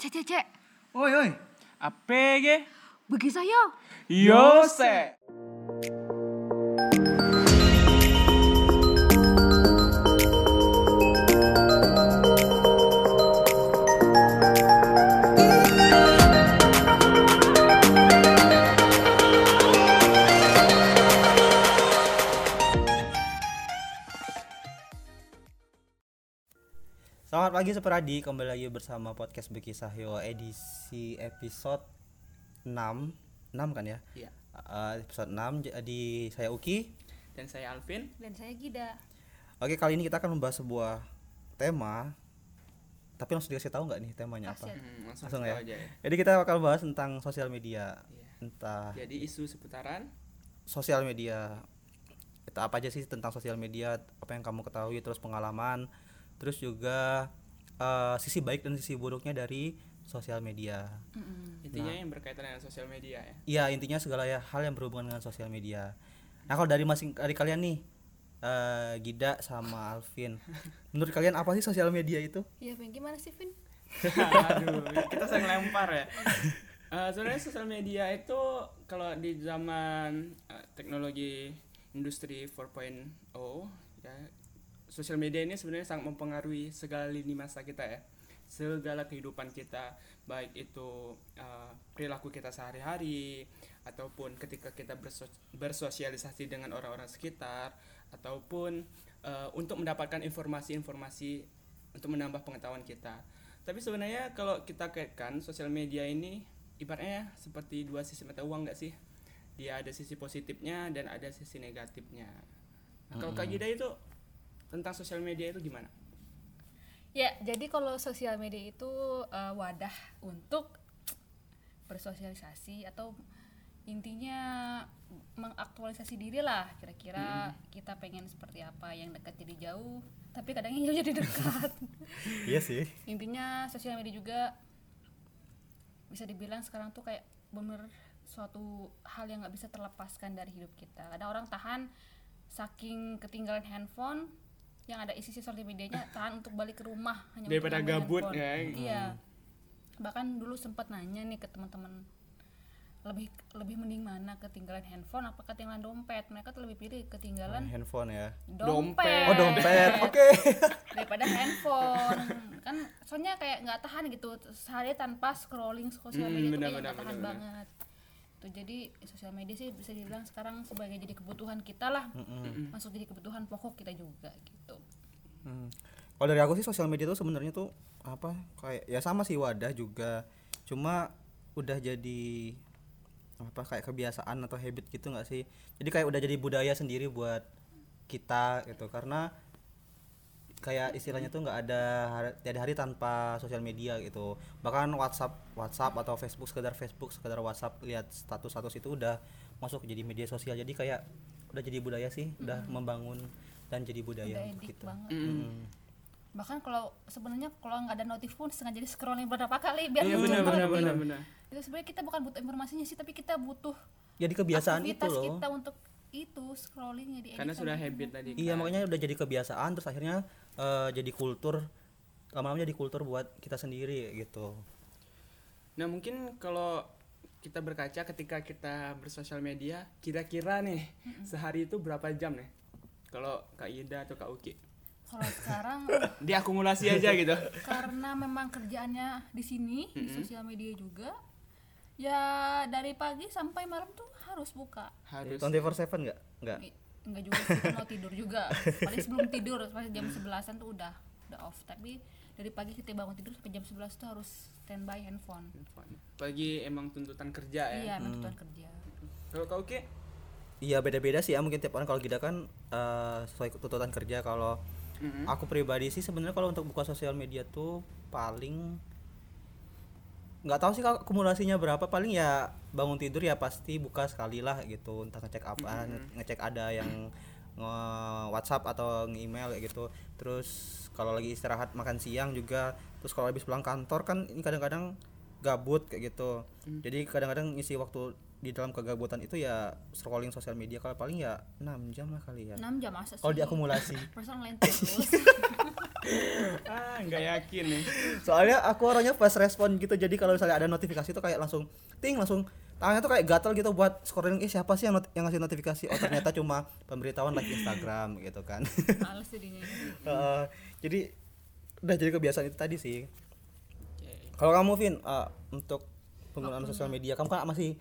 Cek, cek, cek. Oi, oi. APG Bagi saya. Yose Selamat pagi Seperadi, kembali lagi bersama podcast Bekisah Yo edisi episode 6 6 kan ya? Iya. Eh, episode 6 jadi saya Uki. Dan saya Alvin Dan saya Gida. Oke, kali ini kita akan membahas sebuah tema. Tapi langsung dikasih tahu nggak nih temanya apa? Kasih. hmm, Langsung, Langsung ya. aja ya Jadi kita bakal bahas tentang sosial media. Iya. Entah Jadi isu seputaran sosial media. Kita apa aja sih tentang sosial media? Apa yang kamu ketahui terus pengalaman, terus juga eh, sisi baik dan sisi buruknya dari sosial media. Intinya yang berkaitan dengan sosial media ya Iya intinya segala ya hal yang berhubungan dengan sosial media. Nah kalau dari masing dari kalian nih eh Gida sama Alvin, menurut kalian apa sih sosial media itu? Iya, Vin. Gimana sih, Vin? Aduh, kita sering lempar ya Eh, sebenarnya sosial media itu kalau di zaman eh, teknologi industri 4.0 ya sosial media ini sebenarnya sangat mempengaruhi segala lini masa kita ya. Segala kehidupan kita baik itu eh, perilaku kita sehari-hari ataupun ketika kita berso- bersosialisasi dengan orang-orang sekitar ataupun eh, untuk mendapatkan informasi-informasi untuk menambah pengetahuan kita. Tapi sebenarnya kalau kita kaitkan sosial media ini ibaratnya seperti dua sisi mata uang nggak sih? Dia ada sisi positifnya dan ada sisi negatifnya. Nah, kalau kak Gida itu tentang sosial media itu gimana? Ya, jadi kalau sosial media itu eh, wadah untuk bersosialisasi atau intinya mengaktualisasi diri lah kira-kira kita pengen seperti apa yang dekat jadi jauh tapi kadang yang jauh jadi dekat. Iya sih. intinya sosial media juga bisa dibilang sekarang tuh kayak bener suatu hal yang nggak bisa terlepaskan dari hidup kita. Ada orang tahan saking ketinggalan handphone yang ada isi sosial medianya tahan untuk balik ke rumah hanya Daripada gabut ya. iya. Bahkan dulu sempat nanya nih ke teman-teman lebih lebih mending mana ketinggalan handphone? Apa ketinggalan dompet? Mereka tuh lebih pilih ketinggalan Handphone ya. dompet, Oh dompet, oke. daripada handphone. Kan soalnya kayak nggak tahan gitu sehari tanpa scrolling sosial Hmm, media tuh benar, kayak benar, nggak tahan benar, banget tuh jadi sosial media sih bisa dibilang sekarang sebagai jadi kebutuhan kita lah. Masuk jadi kebutuhan pokok kita juga gitu. Hmm. Kalau dari aku sih sosial media tuh sebenarnya tuh apa kayak ya sama sih wadah juga, cuma udah jadi apa kayak kebiasaan atau habit gitu nggak sih? Jadi kayak udah jadi budaya sendiri buat kita gitu. Karena kayak istilahnya tuh nggak ada hari, tiada hari tanpa sosial media gitu. Bahkan WhatsApp WhatsApp atau Facebook sekedar Facebook sekedar WhatsApp lihat status status itu udah masuk jadi media sosial. Jadi kayak udah jadi budaya sih udah membangun dan jadi budaya udah untuk kita banget. Mm. bahkan kalau sebenarnya kalau nggak ada notif pun sengaja di scrolling beberapa kali biar iya benar notif. benar benar itu sebenarnya kita bukan butuh informasinya sih tapi kita butuh jadi kebiasaan itu loh. kita untuk itu scrollingnya di karena sudah habit tadi iya kan. makanya udah jadi kebiasaan terus akhirnya eh, jadi kultur lama-lama jadi kultur buat kita sendiri gitu. Nah mungkin kalau kita berkaca ketika kita bersosial media kira-kira nih sehari itu berapa jam nih? Kalau kak Ida atau kak Uki? Kalau sekarang diakumulasi aja gitu. Karena memang kerjaannya di sini di sosial media juga. Ya dari pagi sampai malam tuh harus buka. Harus. 24/7 nggak? Nggak enggak juga sih kan mau tidur juga. Paling sebelum tidur pas jam 11an tuh udah udah off. Tapi dari pagi kita bangun tidur sampai jam 11 tuh harus standby handphone. Pagi emang tuntutan kerja ya? Iya tuntutan kerja. Kalau kak Uki iya beda-beda sih ya. Mungkin tiap orang kalau kita kan eh, sesuai tuntutan kerja. Kalau Mm-mm. aku pribadi sih sebenarnya kalau untuk buka sosial media tuh paling nggak tahu sih akumulasinya berapa. Paling ya bangun tidur ya pasti buka sekali lah gitu. Entah ngecek apa ngecek ada yang nge WhatsApp atau nge-email kayak gitu. Terus kalau lagi istirahat makan siang juga. Terus kalau habis pulang kantor kan ini kadang-kadang gabut kayak gitu. Jadi kadang-kadang ngisi waktu di dalam kegabutan itu ya scrolling sosial media kalau paling ya 6 jam lah kali ya. 6 jam masa sih? kalau diakumulasi lain terus? Ah nggak yakin nih. Soalnya aku orangnya fast respon gitu jadi kalau misalnya ada notifikasi tuh kayak langsung ting langsung tangannya tuh kayak gatel gitu buat scrolling eh siapa sih yang, not- yang ngasih notifikasi? Oh ternyata cuma pemberitahuan like Instagram gitu kan. Males jadinya Eh, jadi udah jadi kebiasaan itu tadi sih. Oke. kalau kamu Vin eh, untuk penggunaan sosial media kamu kan masih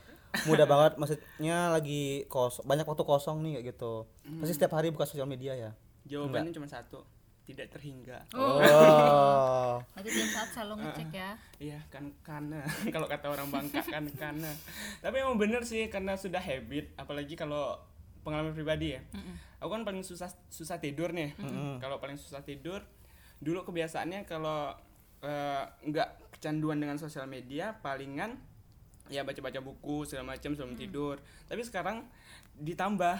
muda banget maksudnya lagi kos banyak waktu kosong nih kayak gitu. Pasti setiap hari buka sosial media ya? Jawabannya cuma satu tidak terhingga. Oh. Nanti tiap saat selalu ngecek ya? Iya kan karena kalau kata orang Bangka kan karena. Tapi emang bener sih karena sudah habit apalagi kalau pengalaman pribadi ya. Aku kan paling susah susah tidur nih. Kalau paling susah tidur dulu kebiasaannya kalau eh, nggak kecanduan dengan sosial media palingan ya baca-baca buku segala macam sebelum tidur. Tapi sekarang ditambah.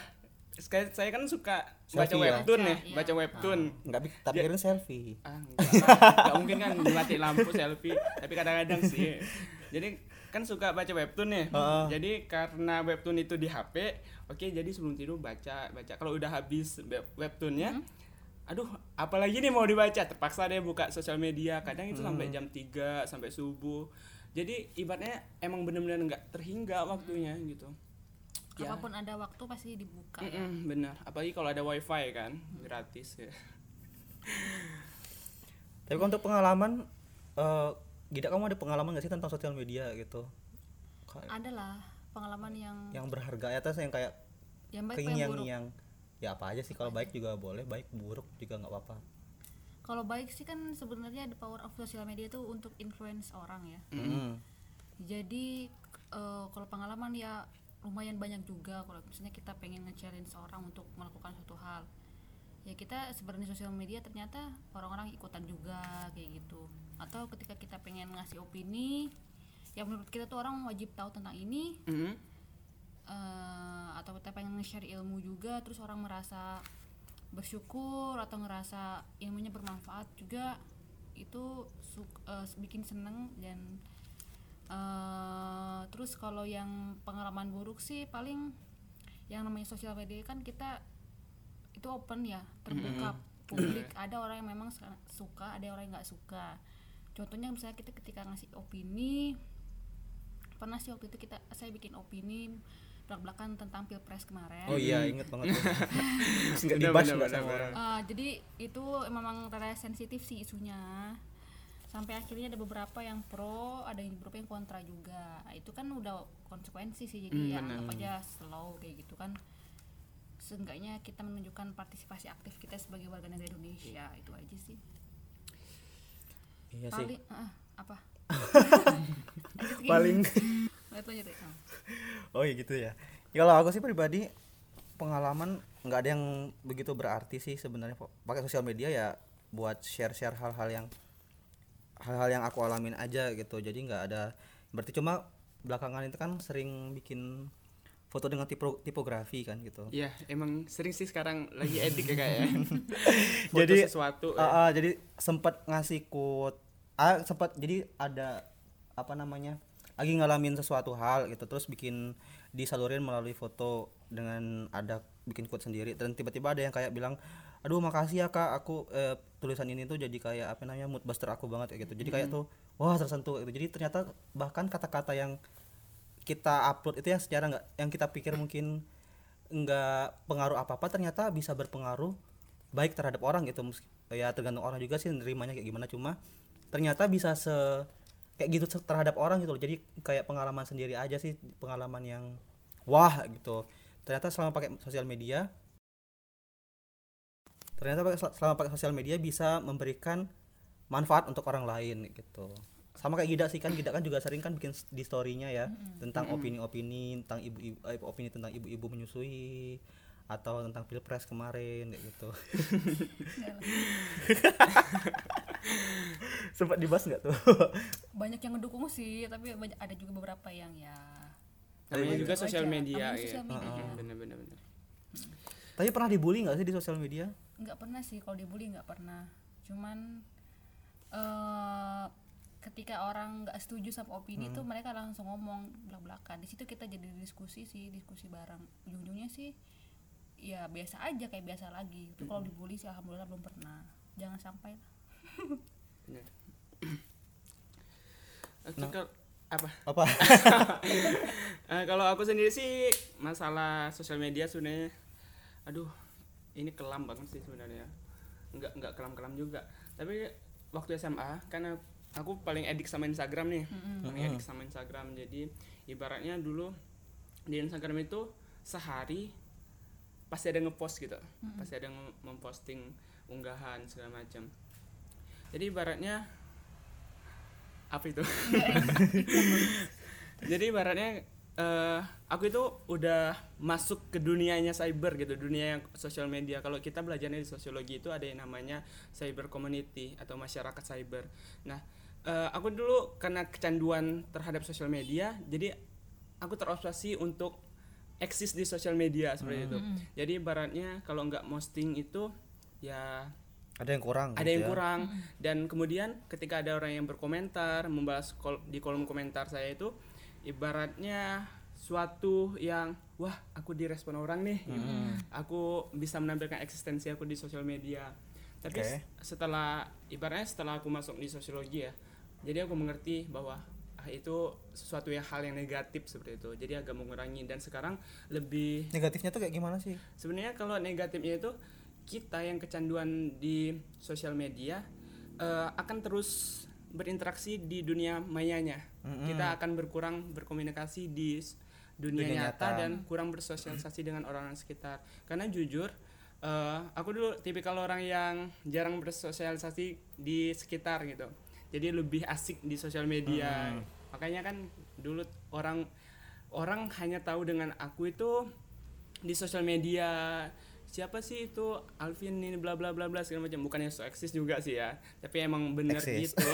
Saya kan suka baca Selfie ya? webtoon Baca, nih iya. baca webtoon. Nggak bi- tapi kirim selfie. Ah enggak, enggak mungkin kan mati lampu selfie tapi kadang-kadang sih. Jadi kan suka baca webtoon nih Heeh. jadi karena webtoon itu di HP oke jadi sebelum tidur baca baca. Kalau udah habis web- webtoonnya aduh apalagi nih mau dibaca? Terpaksa deh buka sosial media. Kadang itu sampai jam 3 sampai subuh jadi ibaratnya emang bener-bener nggak terhingga waktunya gitu. Ya. apa pun ada waktu pasti dibuka ya. Mm-mm, benar apalagi kalau ada wifi kan gratis ya. Tapi untuk pengalaman eh Gida kamu ada pengalaman gak sih tentang sosial media gitu? Kayak adalah pengalaman yang yang berharga ya atas yang kayak yang baik yang yang buruk? yang ya apa aja sih kalau baik juga boleh baik buruk juga nggak apa-apa kalau baik sih kan sebenarnya the power of social media itu untuk influence orang ya Mm. jadi eh, kalau pengalaman ya lumayan banyak juga kalau misalnya kita pengen nge-challenge seorang untuk melakukan suatu hal ya kita sebenarnya sosial media ternyata orang-orang ikutan juga kayak gitu atau ketika kita pengen ngasih opini yang menurut kita tuh orang wajib tahu tentang ini Mhm. eh, atau kita pengen nge-share ilmu juga terus orang merasa bersyukur atau ngerasa ilmunya bermanfaat juga itu suk- eh, bikin seneng dan eh, terus kalau yang pengalaman buruk sih paling yang namanya sosial media kan kita itu open ya terbuka publik. Ada orang yang memang suka- suka ada orang yang nggak suka. Contohnya misalnya kita ketika ngasih opini pernah sih waktu itu kita saya bikin opini belak belakan tentang pilpres kemarin. Oh iya inget banget. Tuh. Terus nggak Bener, dibahas nggak sama orang. Eh, jadi itu memang rada sensitif sih isunya. Sampai akhirnya ada beberapa yang pro ada yang beberapa yang kontra juga. Nah, itu kan udah konsekuensi sih jadi Hmm, ya benar. anggap aja slow kayak gitu kan. Seenggaknya kita menunjukkan partisipasi aktif kita sebagai warga negara Indonesia itu aja sih. Iya sih. Paling ah, apa? Paling Lanjut, lanjut, ya. oh iya gitu ya ya kalau aku sih pribadi pengalaman nggak ada yang begitu berarti sih sebenarnya Pak. pakai sosial media ya buat share share hal-hal yang hal-hal yang aku alamin aja gitu jadi nggak ada berarti cuma belakangan itu kan sering bikin foto dengan tipo, tipografi kan gitu Iya, emang sering sih sekarang lagi edik ya kayak. Foto Jadi, sesuatu. Ya. ah, jadi sempat ngasih quote ah sempat jadi ada apa namanya lagi ngalamin sesuatu hal gitu terus bikin disalurin melalui foto dengan ada bikin quote sendiri. Dan tiba-tiba ada yang kayak bilang aduh makasih ya kak. Aku eh, tulisan ini tuh jadi kayak apa namanya mood buster aku banget kayak gitu. Jadi kayak tuh wah tersentuh gitu. Jadi ternyata bahkan kata-kata yang kita upload itu yang secara nggak yang kita pikir mungkin nggak pengaruh apa apa ternyata bisa berpengaruh baik terhadap orang gitu. Ya tergantung orang juga sih nerimanya kayak gimana. Cuma ternyata bisa se kayak gitu terhadap orang gitu loh. Jadi kayak pengalaman sendiri aja sih pengalaman yang wah gitu. Ternyata selama pakai sosial media ternyata selama pakai sosial media bisa memberikan manfaat untuk orang lain gitu. Sama kayak Gida sih kan Gida kan juga sering kan bikin di storynya ya tentang opini-opini tentang ibu-ibu eh, opini tentang ibu-ibu menyusui atau tentang pilpres kemarin kayak gitu sempat dibahas nggak tuh? Banyak yang ngedukung sih tapi banyak ada juga beberapa yang ya. Namanya juga sosial aja. media ya. sosial media. Bener-bener. bener. tapi pernah dibully nggak sih di sosial media? Nggak pernah sih kalau dibully nggak pernah. Cuman eh ketika orang nggak setuju sama opini tuh mereka langsung ngomong belak belakan di situ kita jadi diskusi sih diskusi bareng. Ujung ujungnya sih ya biasa aja kayak biasa lagi. Itu kalau dibully sih alhamdulillah belum pernah. Jangan sampai lah Bener. Oke, kal- apa? apa? Eh, kalau aku sendiri sih masalah sosial media sebenarnya aduh ini kelam banget sih sebenarnya. Nggak nggak kelam kelam juga. Tapi waktu SMA karena aku paling edik sama Instagram nih. Paling edik sama Instagram. Jadi ibaratnya dulu di Instagram itu sehari pasti ada ngepost gitu. Pasti ada nge- memposting unggahan segala macam jadi ibaratnya apa itu? Jadi ibaratnya eh, aku itu udah masuk ke dunianya cyber gitu dunia yang sosial media. Kalau kita belajarnya di sosiologi itu ada yang namanya cyber community atau masyarakat cyber. Nah eh, aku dulu karena kecanduan terhadap sosial media jadi aku terobsesi untuk eksis di sosial media seperti itu. Jadi ibaratnya kalau nggak posting itu ya ada yang kurang ada gitu yang ya. kurang. Dan kemudian ketika ada orang yang berkomentar membahas kol- di kolom komentar saya itu ibaratnya suatu yang wah aku direspon orang nih. Gitu. aku bisa menampilkan eksistensi aku di sosial media. Tapi Oke. s- setelah ibaratnya setelah aku masuk di sosiologi ya jadi aku mengerti bahwa ah, itu sesuatu yang hal yang negatif seperti itu. Jadi agak mengurangi. Dan sekarang lebih negatifnya tuh kayak gimana sih? Sebenarnya kalau negatifnya itu kita yang kecanduan di sosial media eh, akan terus berinteraksi di dunia mayanya. Kita akan berkurang berkomunikasi di dunia, Dunia nyata, nyata. dan kurang bersosialisasi dengan orang sekitar. Karena jujur eh, aku dulu tipikal orang yang jarang bersosialisasi di sekitar gitu. Jadi lebih asik di sosial media. Makanya kan dulu orang orang hanya tahu dengan aku itu di sosial media siapa sih itu Alvin ini bla bla bla bla segala macam. Bukannya so eksis juga sih ya tapi emang bener Eksis. gitu.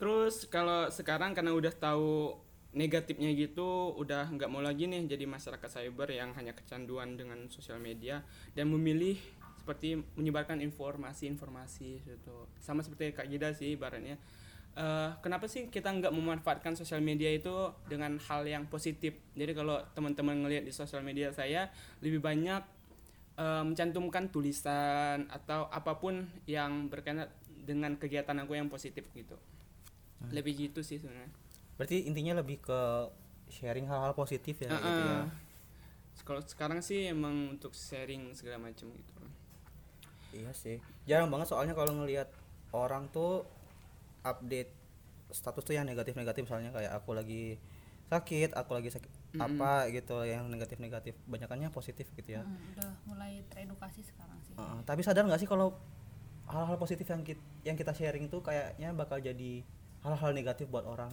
Terus kalau sekarang karena udah tahu negatifnya gitu udah nggak mau lagi nih jadi masyarakat cyber yang hanya kecanduan dengan sosial media dan memilih seperti menyebarkan informasi-informasi gitu. Sama seperti Kak Gida sih ibaratnya Eh, kenapa sih kita nggak memanfaatkan sosial media itu dengan hal yang positif? Jadi kalau teman-teman ngelihat di sosial media saya lebih banyak eh, mencantumkan tulisan atau apa pun yang berkaitan dengan kegiatan aku yang positif gitu. Lebih gitu sih sebenarnya. Berarti intinya lebih ke sharing hal-hal positif ya gitu ya? Kalau sekarang sih emang untuk sharing segala macam gitu. Iya sih. Jarang banget soalnya kalau ngelihat orang tuh update status tuh yang negatif-negatif misalnya kayak aku lagi sakit, aku lagi sakit apa gitu yang negatif-negatif. Banyakannya positif gitu ya. Hmm, udah mulai teredukasi sekarang sih Heeh, tapi sadar nggak sih kalau hal-hal positif yang kita, yang kita sharing itu kayaknya bakal jadi hal-hal negatif buat orang.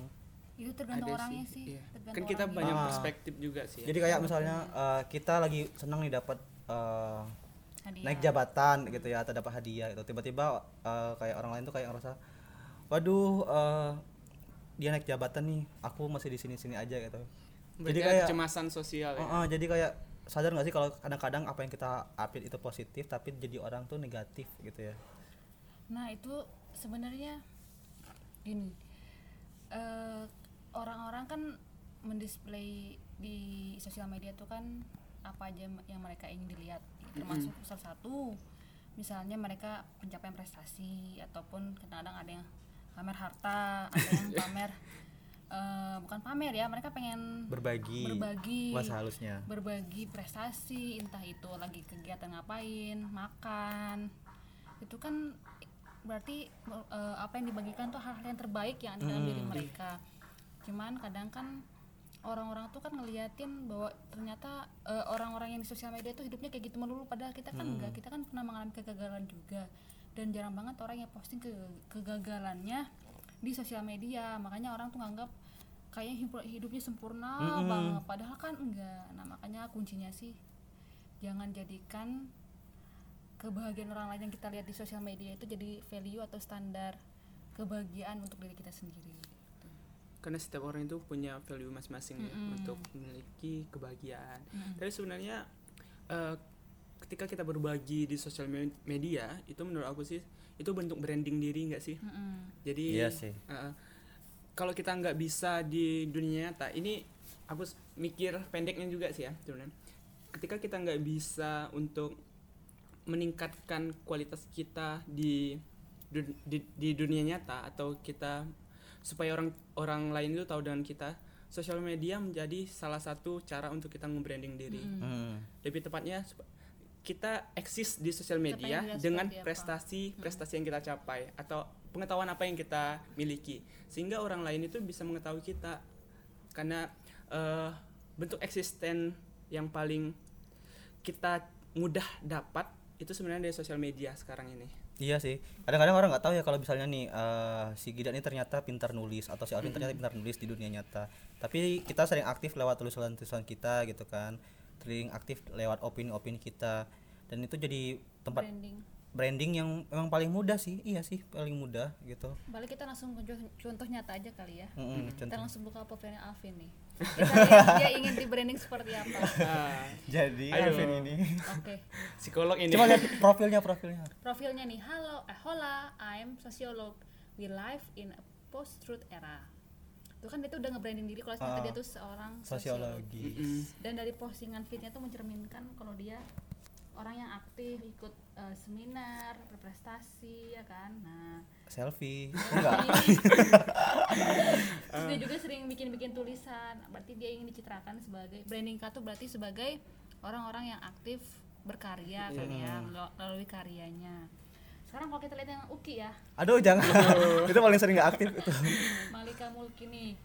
itu tergantung Ada orangnya sih, iya. tergantung kan kita orangnya. banyak Ah. perspektif juga sih ya. Jadi kayak misalnya eh, kita lagi senang nih dapat Hadiah. naik jabatan gitu ya atau dapat hadiah gitu tiba-tiba eh, kayak orang lain tuh kayak ngerasa waduh eh, dia naik jabatan nih aku masih di sini-sini aja gitu. Berarti jadi kayak kecemasan sosial ya? Eh, eh, jadi kayak sadar nggak sih kalau kadang-kadang apa yang kita update itu positif tapi jadi orang tuh negatif gitu ya? Nah itu sebenarnya gini, eh, orang-orang kan mendisplay di sosial media tuh kan apa aja yang mereka ingin dilihat, termasuk salah satu misalnya mereka pencapaian prestasi ataupun kadang-kadang ada yang pamer harta, ada yang pamer eh, bukan pamer ya, mereka pengen berbagi berbagi bahasa halusnya. berbagi prestasi entah itu lagi kegiatan ngapain makan. Itu kan berarti eh, apa yang dibagikan tuh hal-hal yang terbaik yang ada dalam diri mereka. Cuman kadang kan orang-orang tuh kan ngeliatin bahwa ternyata eh, orang-orang yang di sosial media tuh hidupnya kayak gitu melulu padahal kita kan enggak. Kita kan pernah mengalami kegagalan juga dan jarang banget orang yang posting ke kegagalannya di sosial media. Makanya orang tuh nganggap kayaknya hidup- hidupnya sempurna banget. Padahal kan enggak. Nah makanya kuncinya sih jangan jadikan kebahagiaan orang lain yang kita lihat di sosial media itu jadi value atau standar kebahagiaan untuk diri kita sendiri. Karena setiap orang itu punya value masing-masing ya, untuk memiliki kebahagiaan. Tapi sebenarnya eh, ketika kita berbagi di sosial me- media itu menurut aku sih itu bentuk branding diri nggak sih Mm-mm. jadi Iya sih. uh, kalau kita nggak bisa di dunia nyata ini aku mikir pendeknya juga sih ya sebenarnya ketika kita nggak bisa untuk meningkatkan kualitas kita di dun- di, di dunia nyata atau kita supaya orang orang lain itu tahu dengan kita sosial media menjadi salah satu cara untuk kita nge-branding diri Mm. Hmm. lebih tepatnya kita eksis di sosial media dengan seperti apa. prestasi prestasi yang kita capai atau pengetahuan apa yang kita miliki sehingga orang lain itu bisa mengetahui kita karena eh, bentuk eksisten yang paling kita mudah dapat itu sebenarnya dari sosial media sekarang ini Iya sih. Kadang-kadang orang nggak tahu ya kalau misalnya nih eh, si Gidat ini ternyata pintar nulis atau si Alvin ternyata pintar nulis di dunia nyata. Tapi kita sering aktif lewat tulisan-tulisan kita gitu kan. Sering aktif lewat opini-opini kita dan itu jadi tempat branding branding yang memang paling mudah sih. Iya sih, paling mudah gitu. balik kita langsung ke contoh, nyata aja kali ya Mm-mm, kita contoh. langsung buka profilnya Alvin nih kita lihat dia ingin di branding seperti apa Jadi Ayo. Alvin ini. oke psikolog ini Coba lihat profilnya, profilnya. profilnya nih halo eh, hola I'm sociolog we live in a post truth era itu kan dia tuh udah nge-branding diri kalau ternyata Ah, dia tuh seorang sosiolog Sosiologi. Mm-mm. dan dari postingan feednya tuh mencerminkan kalau dia orang yang aktif ikut eh, seminar berprestasi ya kan nah Selfie. Enggak. Terus dia juga sering bikin-bikin tulisan berarti dia ingin dicitrakan sebagai branding K tuh berarti sebagai orang-orang yang aktif berkarya kan ya mel- melalui karyanya sekarang kalau kita lihat yang Uki ya Aduh, jangan. itu paling sering nggak aktif itu. Malika Mulki nih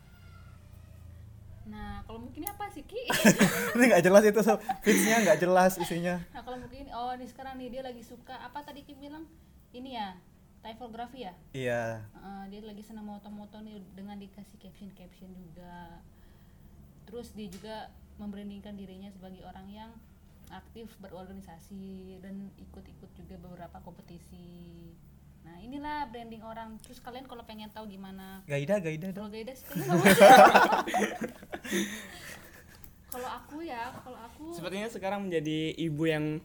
nah kalau mungkin apa sih Ki ini nggak jelas itu so. Feeds-nya nggak jelas isinya. nah kalau mungkin oh ini sekarang nih dia lagi suka apa tadi Ki bilang ini ya typography ya Iya. Eh, dia lagi senang moto-moto nih dengan dikasih caption-caption juga terus dia juga membrandingkan dirinya sebagai orang yang aktif berorganisasi dan ikut-ikut juga beberapa kompetisi nah inilah branding orang terus kalian kalau pengen tahu gimana Gaida, Gaida kalau Gaida sih kalau aku ya kalau aku sepertinya sekarang menjadi ibu yang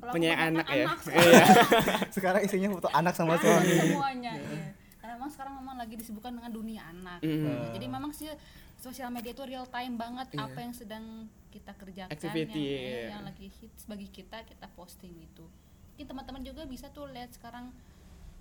punya anak ya anak. iya Sekarang isinya foto anak sama suami. semuanya iya. karena memang sekarang memang lagi disebutkan dengan dunia anak Mm. gitu. jadi memang sih sosial media itu real time banget Iya. apa yang sedang kita kerjakan Activity, yang, iya. yang lagi hits bagi kita kita posting gitu mungkin teman-teman juga bisa tuh lihat sekarang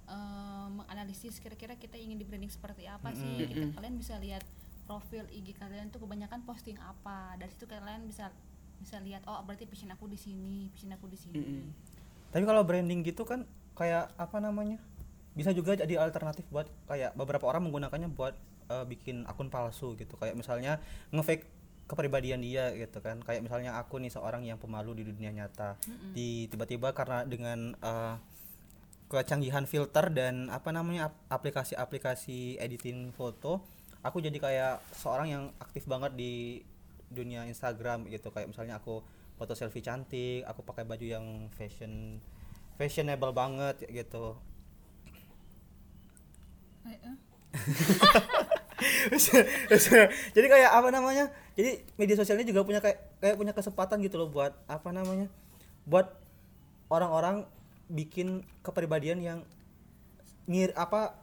eh, menganalisis kira-kira kita ingin di branding seperti apa sih kita kalian bisa lihat profil IG kalian tuh kebanyakan posting apa dari situ kalian bisa bisa lihat oh berarti passion aku di sini passion aku di sini Mm-mm. Tapi kalau branding gitu kan kayak apa namanya? Bisa juga jadi alternatif buat kayak beberapa orang menggunakannya buat eh, bikin akun palsu gitu. Kayak misalnya ngefake kepribadian dia gitu kan. Kayak misalnya aku nih seorang yang pemalu di dunia nyata. Di tiba-tiba karena dengan eh, kecanggihan filter dan apa namanya ap- aplikasi-aplikasi editing foto, aku jadi kayak seorang yang aktif banget di dunia Instagram gitu. Kayak misalnya aku foto selfie cantik, aku pakai baju yang fashion fashionable banget gitu. Jadi kayak apa namanya? Jadi media sosial ini juga punya kayak kayak punya kesempatan gitu loh buat apa namanya? Buat orang-orang bikin kepribadian yang ngir apa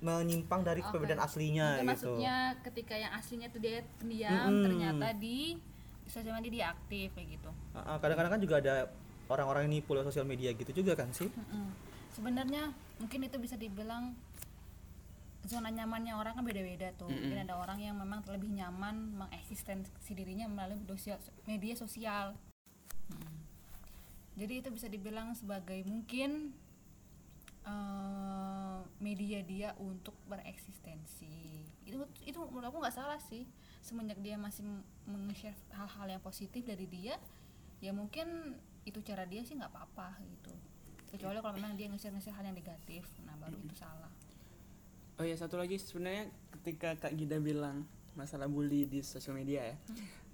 menyimpang dari Oke. kepribadian aslinya Mungkin gitu. maksudnya ketika yang aslinya tuh dia pendiam Mm-mm. ternyata di sosial media dia aktif kayak gitu Kadang-kadang kan juga ada orang-orang nipu lewat sosial media gitu juga kan sih? Mm-mm. sebenarnya mungkin itu bisa dibilang zona nyamannya orang kan beda-beda tuh. Mungkin ada orang yang memang lebih nyaman mengeksistensi dirinya melalui dosia- media sosial. Mm. jadi itu bisa dibilang sebagai mungkin eh, media dia untuk bereksistensi. Itu itu menurut aku nggak salah sih. Semenjak dia masih meng-share hal-hal yang positif dari dia ya mungkin itu cara dia sih nggak apa-apa gitu. Kecuali kalau memang dia nge-share nge-share hal yang negatif nah baru itu salah Oh ya satu lagi sebenarnya ketika Kak Gida bilang masalah bully di sosial media ya,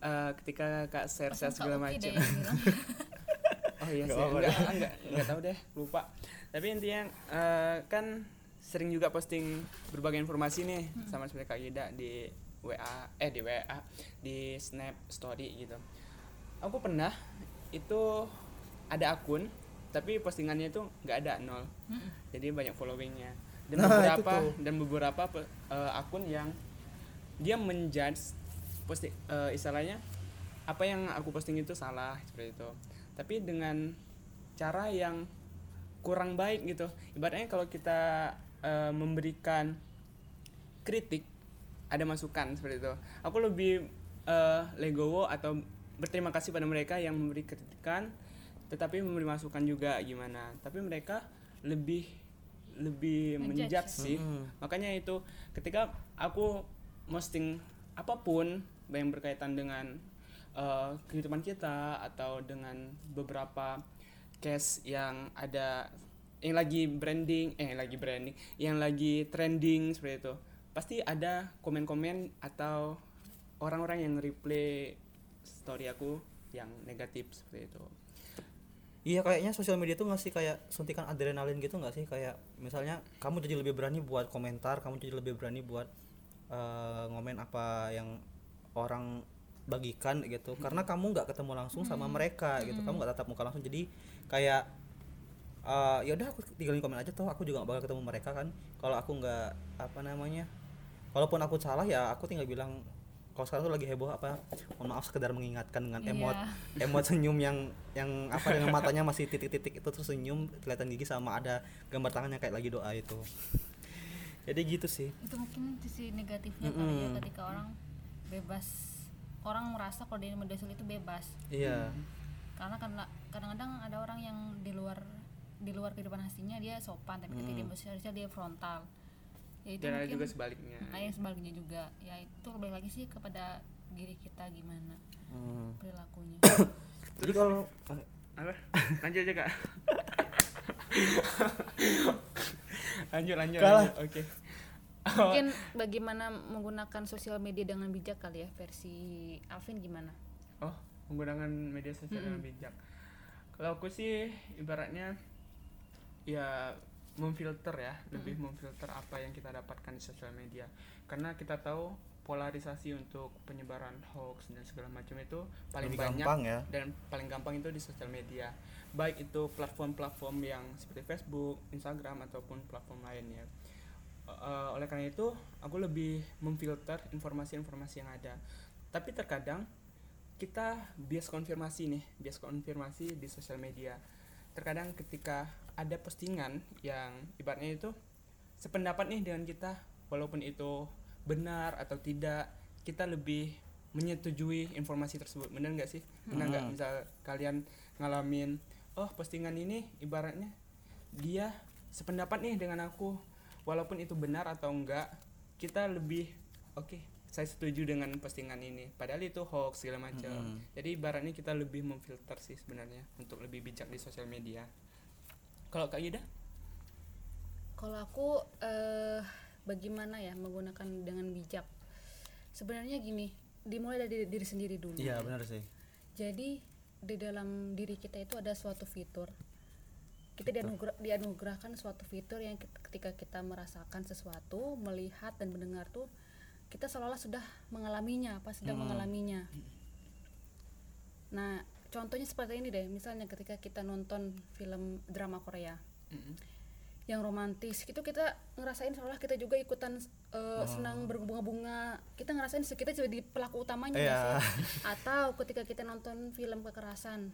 eh, ketika Kak share share segala macam. bilang. Oh iya Nggak sih, enggak, enggak, enggak tahu deh, lupa. Tapi intinya eh, kan sering juga posting berbagai informasi nih sama seperti Kak Gida di WA, eh di WA, di Snap Story gitu. Aku pernah itu ada akun tapi postingannya itu nggak ada nol jadi banyak followingnya dan Nah, beberapa dan beberapa eh, akun yang dia menjudge posti eh, istilahnya apa yang aku posting itu salah seperti itu. Tapi dengan cara yang kurang baik gitu. Ibaratnya kalau kita eh, memberikan kritik ada masukan seperti itu. Aku lebih eh, legowo atau berterima kasih pada mereka yang memberi kritikan tetapi memberi masukan juga gimana. Tapi mereka lebih lebih Menjudge menjudge sih. Mm-mm. makanya itu ketika aku posting apa pun yang berkaitan dengan eh, kehidupan kita atau dengan beberapa case yang ada yang lagi branding eh yang lagi branding yang lagi trending seperti itu pasti ada komen-komen atau orang-orang yang replay story aku yang negatif seperti itu. Iya kayaknya sosial media tuh ngasih kayak suntikan adrenalin gitu nggak sih? Kayak misalnya kamu jadi lebih berani buat komentar kamu jadi lebih berani buat eh, ngomen apa yang orang bagikan gitu. Karena kamu nggak ketemu langsung sama mereka gitu. Kamu nggak tatap muka langsung. Jadi kayak eh ya udah aku tinggalin komen aja toh aku juga nggak bakal ketemu mereka kan. Kalau aku nggak apa namanya walaupun aku salah ya aku tinggal bilang kalau sekarang tuh lagi heboh apa mohon maaf sekedar mengingatkan dengan Iya. emot emot senyum yang yang apa dengan matanya masih titik-titik itu terus senyum kelihatan gigi sama ada gambar tangannya kayak lagi doa itu. Jadi gitu sih. Itu mungkin sisi negatifnya kali ya ketika orang bebas. Orang merasa kalau di media sosial itu bebas. Iya. Karena karena kadang-kadang ada orang yang di luar di luar kehidupan aslinya dia sopan tapi ketika di Mm. media sosial dia frontal ya itu dan ada juga sebaliknya. nah, yang sebaliknya juga. Ya itu lebih lagi sih kepada diri kita gimana Hmm. perilakunya. Jadi kalau apa? Lanjut aja kak. Lanjut lanjut, Kalah. lanjut. oke. Mungkin bagaimana menggunakan sosial media dengan bijak kali ya? Versi Alvin gimana? Oh menggunakan media sosial dengan bijak. Kalau aku sih ibaratnya ya memfilter ya lebih memfilter apa yang kita dapatkan di sosial media karena kita tahu polarisasi untuk penyebaran hoax dan segala macam itu paling lebih banyak gampang ya dan paling gampang itu di sosial media baik itu platform-platform yang seperti Facebook, Instagram ataupun platform lainnya. Eh, oleh karena itu aku lebih memfilter informasi-informasi yang ada. Tapi terkadang kita bias konfirmasi nih, bias konfirmasi di sosial media. Terkadang ketika ada postingan yang ibaratnya itu sependapat nih dengan kita, walaupun itu benar atau tidak, kita lebih menyetujui informasi tersebut. Benar nggak sih? Benar nggak? Hmm. Misal kalian ngalamin, oh postingan ini ibaratnya dia sependapat nih dengan aku, walaupun itu benar atau enggak, kita lebih oke. Saya setuju dengan postingan ini. Padahal itu hoax segala macam. Mm-mm. Jadi ibaratnya kita lebih memfilter sih sebenarnya untuk lebih bijak di sosial media. Kalau Kak Yuda? Kalau aku eh bagaimana ya menggunakan dengan bijak? Sebenarnya gini, dimulai dari diri sendiri dulu. iya benar sih Jadi di dalam diri kita itu ada suatu fitur. Kita dianugerah, dianugerahkan suatu fitur yang ket- ketika kita merasakan sesuatu, melihat dan mendengar tuh kita seolah-olah sudah mengalaminya, apa sedang Hmm. mengalaminya. Nah, contohnya seperti ini deh, misalnya ketika kita nonton film drama Korea Mm-mm. yang romantis itu kita ngerasain seolah kita juga ikutan eh, senang berbunga-bunga kita ngerasain kita jadi pelaku utamanya Iya. sih? atau ketika kita nonton film kekerasan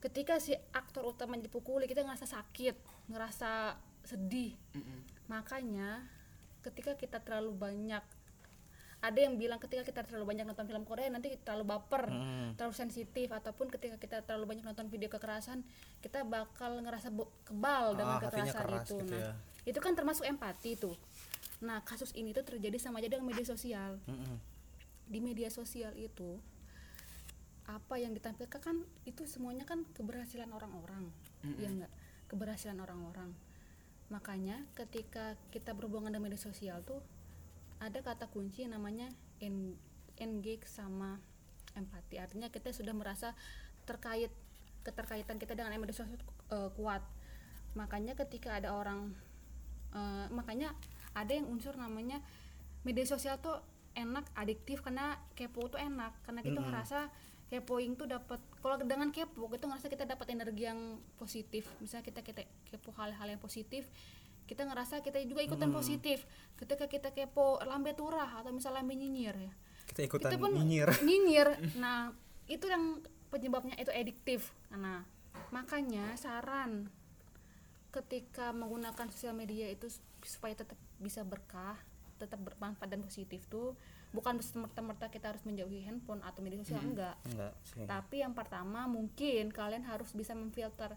ketika si aktor utama dipukuli kita ngerasa sakit ngerasa sedih Mm-mm. makanya ketika kita terlalu banyak ada yang bilang ketika kita terlalu banyak nonton film Korea nanti terlalu baper Mm. terlalu sensitif ataupun ketika kita terlalu banyak nonton video kekerasan kita bakal ngerasa kebal dengan Ah, hatinya kekerasan keras itu gitu nah ya. itu kan termasuk empati tuh nah kasus ini tuh terjadi sama aja dengan media sosial Mm-mm. di media sosial itu apa yang ditampilkan kan itu semuanya kan keberhasilan orang-orang ya enggak keberhasilan orang-orang makanya ketika kita berhubungan dengan media sosial tuh ada kata kunci yang namanya en- engage sama empati. Artinya kita sudah merasa terkait keterkaitan kita dengan media sosial eh, kuat. Makanya ketika ada orang eh, makanya ada yang unsur namanya media sosial tuh enak adiktif karena kepo tuh enak. Karena kita Mm-mm. ngerasa kepoing tuh dapat kalau dengan kepo itu ngerasa kita dapat energi yang positif. Misalnya kita kita kepo hal-hal yang positif kita ngerasa kita juga ikutan positif. Ketika kita kepo lambe turah atau misalnya lambe nyinyir ya. Kita ikutan itu pun nyinyir. nyinyir. nah itu yang penyebabnya itu ediktif nah makanya saran ketika menggunakan sosial media itu supaya tetap bisa berkah tetap bermanfaat dan positif tuh bukan serta-merta kita harus menjauhi handphone atau media sosial enggak. Enggak sih. Tapi yang pertama mungkin kalian harus bisa memfilter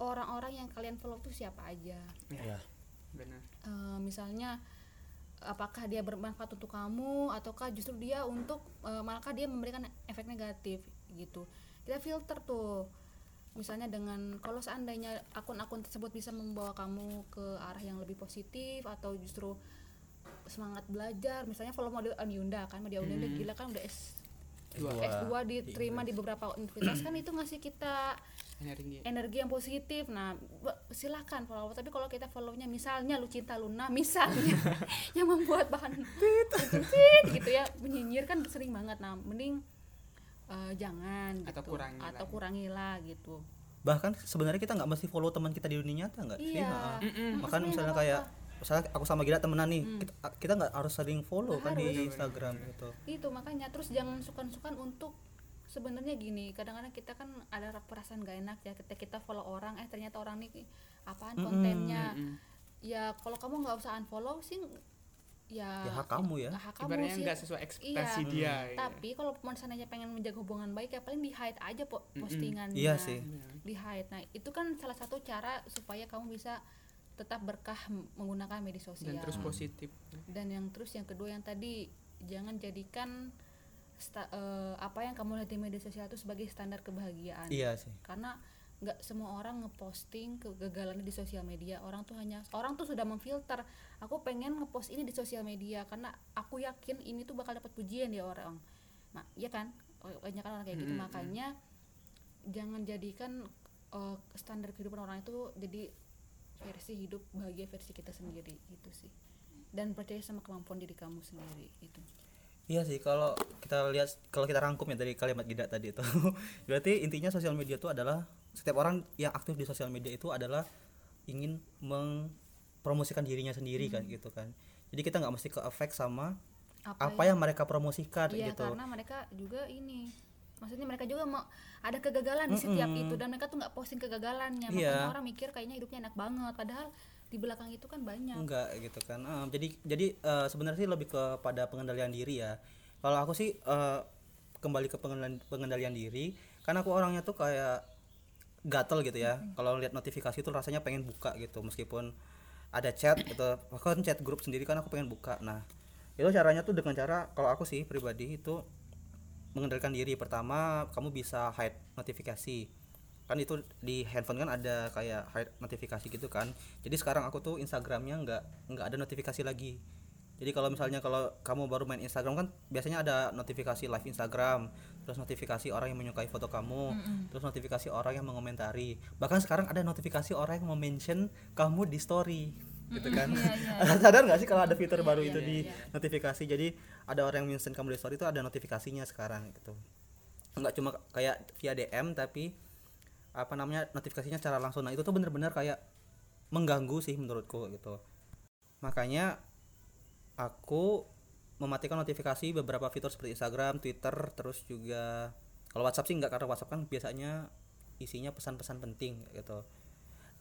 orang-orang yang kalian follow tuh siapa aja. Ya benar. Eh, misalnya apakah dia bermanfaat untuk kamu ataukah justru dia untuk eh, malahkah dia memberikan efek negatif gitu. Kita filter tuh. Misalnya dengan kalau seandainya akun-akun tersebut bisa membawa kamu ke arah yang lebih positif atau justru semangat belajar misalnya follow model Aniunda kan model Aniunda gila kan udah S. S2 diterima di beberapa universitas kan itu ngasih kita energi. energi yang positif. Nah silakan follow. Tapi kalau kita follownya misalnya lu cinta Luna misalnya yang membuat bahan tit. gitu ya menyinyir kan sering banget. Nah mending eh, jangan gitu. Atau kurangilah. atau kurangilah gitu. Bahkan sebenarnya kita nggak mesti follow teman kita di dunia nyata nggak sih? Iya. Ha-ha. Mm, Makan misalnya kayak. Misalnya aku sama Gila temenan nih kita kita nggak harus sering follow Nggak kan di. Instagram gitu. Itu makanya terus jangan sukan-sukan untuk sebenarnya gini kadang-kadang kita kan ada perasaan gak enak ya ketika kita follow orang eh ternyata orang nih apaan kontennya? Mm-mm. ya kalau kamu nggak usah unfollow sih ya ya hak kamu ya. hak kamu ibaratnya sih. nggak sesuai ekspektasi Iya. dia tapi kalau seandainya pengen menjaga hubungan baik ya paling di hide aja po postingannya. Iya sih. di hide nah itu kan salah satu cara supaya kamu bisa tetap berkah menggunakan media sosial. Dan terus positif. Dan yang terus yang kedua yang tadi jangan jadikan sta- eh, apa yang kamu lihat di media sosial itu sebagai standar kebahagiaan. Iya sih. Karena nggak semua orang ngeposting kegagalannya di sosial media. Orang tuh hanya orang tuh sudah memfilter aku pengen ngepost ini di sosial media karena aku yakin ini tuh bakal dapat pujian di orang. Nah iya kan? Banyak kan orang kayak gitu. Mm-mm. makanya jangan jadikan eh, standar kehidupan orang itu jadi versi hidup bahagia versi kita sendiri gitu sih. Dan percaya sama kemampuan diri kamu sendiri itu. Iya sih kalau kita lihat kalau kita rangkum ya dari kalimat Gida tadi itu. Berarti intinya sosial media itu adalah setiap orang yang aktif di sosial media itu adalah ingin mempromosikan dirinya sendiri kan gitu kan. Jadi kita nggak mesti ke efek sama apa, yang mereka promosikan Iya gitu. karena mereka juga ini maksudnya mereka juga mau ada kegagalan di setiap itu. Dan mereka tuh nggak posting kegagalannya. Iya. makanya orang mikir kayaknya hidupnya enak banget. Padahal di belakang itu kan banyak. Enggak gitu kan. Ah, jadi jadi eh, sebenarnya sih lebih kepada pengendalian diri ya. Kalau aku sih eh, kembali ke pengendalian pengendalian diri karena aku orangnya tuh kayak gatel gitu ya. Kalau lihat notifikasi itu rasanya pengen buka gitu. Meskipun ada chat gitu. Bahkan chat grup sendiri kan aku pengen buka. Nah itu caranya tuh dengan cara kalau aku sih pribadi itu mengendalikan diri. Pertama kamu bisa hide notifikasi. Kan itu di handphone kan ada kayak hide notifikasi gitu kan. Jadi sekarang aku tuh Instagramnya nggak nggak ada notifikasi lagi. Jadi kalau misalnya kalau kamu baru main Instagram kan biasanya ada notifikasi live Instagram terus notifikasi orang yang menyukai foto kamu terus notifikasi orang yang mengomentari. Bahkan sekarang ada notifikasi orang yang mention kamu di story gitu kan. Sadar nggak sih kalau ada fitur baru itu di notifikasi? Jadi ada orang yang mention kamu di story itu ada notifikasinya sekarang gitu. Nggak cuma kayak via DM tapi apa namanya notifikasinya secara langsung. Nah itu tuh bener-bener kayak mengganggu sih menurutku gitu. Makanya aku mematikan notifikasi beberapa fitur seperti Instagram, Twitter, terus juga kalau WhatsApp sih nggak karena WhatsApp kan biasanya isinya pesan-pesan penting gitu.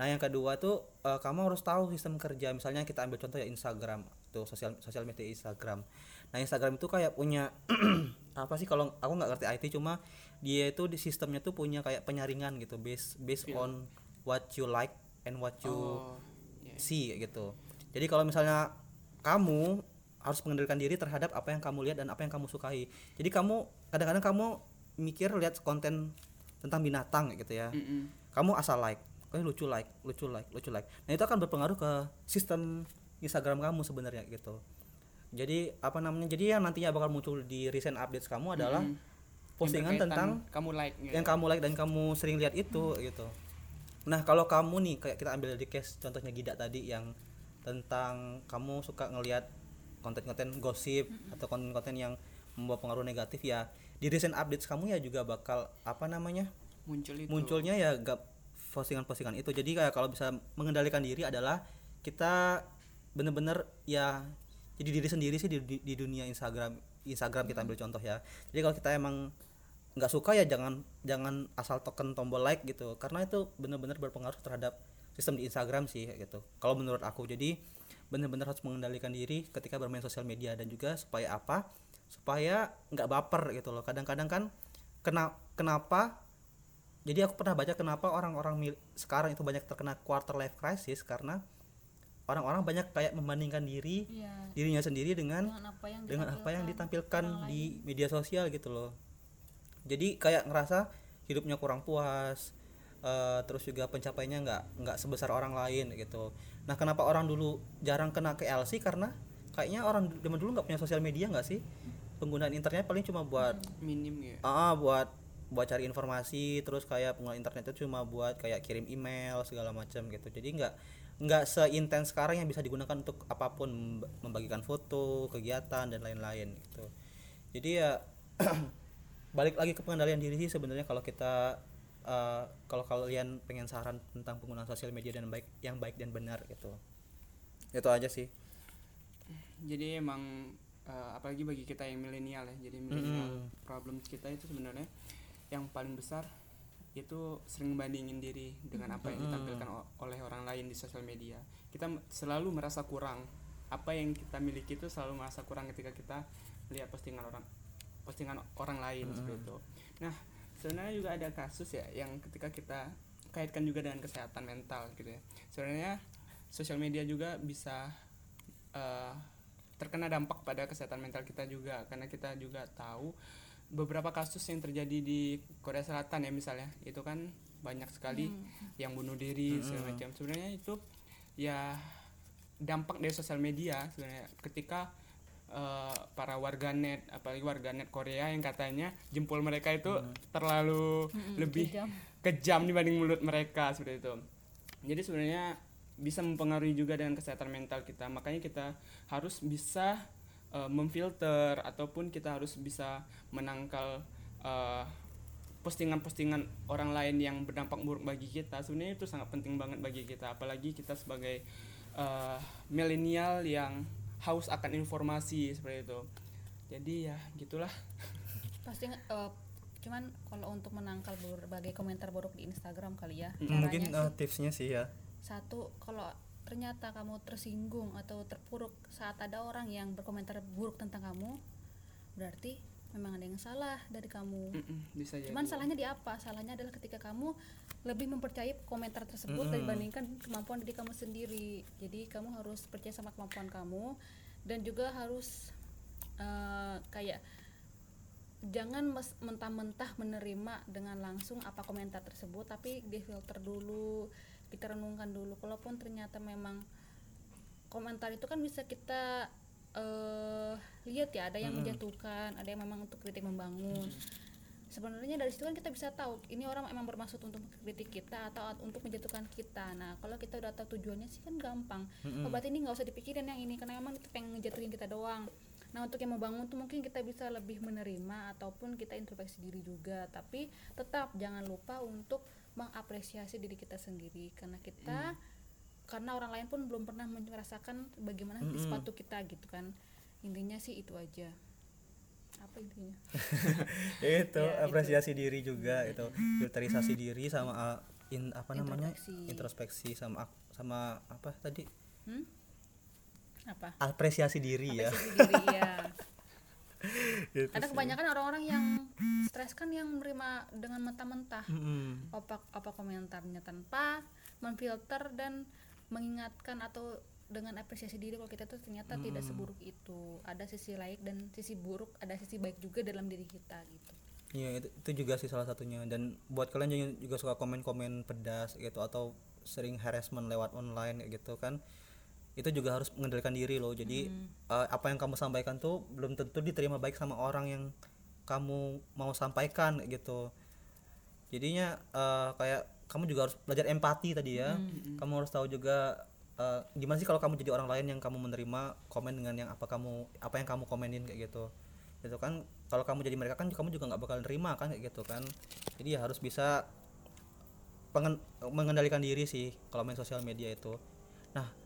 Nah yang kedua tuh eh, kamu harus tahu sistem kerja. Misalnya kita ambil contoh ya Instagram, tuh sosial sosial media Instagram. Nah Instagram itu kayak punya apa sih kalau aku nggak ngerti IT cuma dia itu di sistemnya tuh punya kayak penyaringan gitu, based based on what you like and what you oh iya. see gitu. Jadi kalau misalnya kamu harus mengendalikan diri terhadap apa yang kamu lihat dan apa yang kamu sukai. Jadi kamu kadang-kadang kamu mikir lihat konten tentang binatang gitu ya. Mm-mm. Kamu asal like, eh lucu like, lucu like, lucu like. Nah itu akan berpengaruh ke sistem Instagram kamu sebenarnya gitu. Jadi apa namanya? Jadi yang nantinya bakal muncul di recent updates kamu adalah Mm-mm. postingan tentang kamu like gitu. yang kamu like dan kamu sering lihat itu gitu. Nah kalau kamu nih kayak kita ambil di case contohnya Gida tadi yang tentang kamu suka ngelihat konten-konten gosip atau konten-konten yang membawa pengaruh negatif ya di recent updates kamu ya juga bakal apa namanya muncul itu munculnya ya gak postingan-postingan itu. Jadi kayak kalau bisa mengendalikan diri adalah kita bener-bener ya jadi diri sendiri sih di, di, di dunia Instagram Instagram kita ambil contoh ya. Jadi kalau kita emang nggak suka ya jangan jangan asal tekan tombol like gitu. Karena itu bener-bener berpengaruh terhadap sistem di Instagram sih gitu. Kalau menurut aku jadi bener-bener harus mengendalikan diri ketika bermain sosial media dan juga supaya apa? Supaya nggak baper gitu loh. Kadang-kadang kan kena kenapa jadi aku pernah baca kenapa orang-orang mil- sekarang itu banyak terkena quarter life crisis karena orang-orang banyak kayak membandingkan diri Iya. dirinya sendiri dengan Dengan apa yang dengan apa yang ditampilkan ditampilkan di media sosial gitu loh. Jadi kayak ngerasa hidupnya kurang puas eh, terus juga pencapaiannya nggak nggak sebesar orang lain gitu. Nah kenapa orang dulu jarang kena ke LC karena kayaknya orang zaman dulu nggak punya sosial media nggak sih? Penggunaan internet paling cuma buat minim ya. Ah buat buat cari informasi terus kayak penggunaan internet itu cuma buat kayak kirim email segala macam gitu. Jadi nggak nggak seintens sekarang yang bisa digunakan untuk apa pun memb- membagikan foto kegiatan dan lain-lain gitu. Jadi ya balik lagi ke pengendalian diri sih sebenarnya kalau kita eh, kalau kalian pengen saran tentang penggunaan sosial media dan baik yang baik dan benar gitu. Itu aja sih. Jadi emang eh, apalagi bagi kita yang milenial ya jadi milenial Mm-mm. problem kita itu sebenarnya yang paling besar itu sering bandingin diri dengan apa yang ditampilkan oleh orang lain di sosial media. Kita selalu merasa kurang. Apa yang kita miliki itu selalu merasa kurang ketika kita lihat postingan orang postingan orang lain seperti itu. Nah sebenarnya juga ada kasus ya yang ketika kita kaitkan juga dengan kesehatan mental gitu ya. Sebenarnya sosial media juga bisa eh, terkena dampak pada kesehatan mental kita juga karena kita juga tahu beberapa kasus yang terjadi di Korea Selatan ya misalnya itu kan banyak sekali yang bunuh diri segala macam sebenarnya itu ya dampak dari sosial media sebenarnya ketika eh, para warganet apalagi warganet Korea yang katanya jempol mereka itu terlalu lebih kejam. kejam dibanding mulut mereka seperti itu. Jadi sebenarnya bisa mempengaruhi juga dengan kesehatan mental kita. Makanya kita harus bisa eh, memfilter ataupun kita harus bisa menangkal eh, postingan-postingan orang lain yang berdampak buruk bagi kita. Sebenarnya itu sangat penting banget bagi kita, apalagi kita sebagai eh, milenial yang haus akan informasi seperti itu. Jadi ya gitulah. pasti eh, cuman kalau untuk menangkal berbagai komentar buruk di Instagram kali ya Mm, mungkin sih, eh, tipsnya sih ya satu kalau ternyata kamu tersinggung atau terpuruk saat ada orang yang berkomentar buruk tentang kamu berarti memang ada yang salah dari kamu Mm-mm, bisa jadi. cuman salahnya di apa salahnya adalah ketika kamu lebih mempercayai komentar tersebut Mm-mm. dibandingkan kemampuan diri kamu sendiri jadi kamu harus percaya sama kemampuan kamu dan juga harus eh, kayak jangan mentah-mentah menerima dengan langsung apa komentar tersebut tapi difilter dulu kita renungkan dulu. Kalaupun ternyata memang komentar itu kan bisa kita eh lihat ya ada yang menjatuhkan ada yang memang untuk kritik membangun. Sebenarnya dari situ kan kita bisa tahu ini orang emang bermaksud untuk mengkritik kita atau untuk menjatuhkan kita. Nah kalau kita udah tahu tujuannya sih kan gampang. Oh, berarti ini nggak usah dipikirin yang ini karena memang itu pengen ngejatuhin kita doang. Nah untuk yang membangun tuh mungkin kita bisa lebih menerima ataupun kita introspeksi diri juga. Tapi tetap jangan lupa untuk mengapresiasi diri kita sendiri. Karena kita karena orang lain pun belum pernah merasakan bagaimana di sepatu kita gitu kan. Intinya sih itu aja. Apa intinya? Itu Ya, apresiasi diri juga itu. Filterisasi diri sama uh, in apa namanya? Introspeksi. introspeksi sama sama apa tadi? Hmm? apa? Apresiasi diri ya. Apresiasi diri ya Gitu ada sih. kebanyakan orang-orang yang stres kan yang menerima dengan mentah-mentah. Mm-mm. apa apa komentarnya? Tanpa memfilter dan mengingatkan atau dengan apresiasi diri kalau kita tuh ternyata tidak seburuk itu. Ada sisi baik dan sisi buruk ada sisi baik juga dalam diri kita gitu. Iya itu, itu juga sih salah satunya. Dan buat kalian yang juga suka komen-komen pedas gitu atau sering harassment lewat online gitu kan itu juga harus mengendalikan diri loh. Jadi eh, apa yang kamu sampaikan tuh belum tentu diterima baik sama orang yang kamu mau sampaikan gitu. Jadinya eh, kayak kamu juga harus belajar empati tadi ya. Kamu harus tahu juga eh, gimana sih kalau kamu jadi orang lain yang kamu menerima komen dengan yang apa kamu apa yang kamu komenin kayak gitu. Gitu kan kalau kamu jadi mereka kan kamu juga nggak bakal nerima kan kayak gitu kan. Jadi ya harus bisa pengen- mengendalikan diri sih kalau main sosial media itu. Nah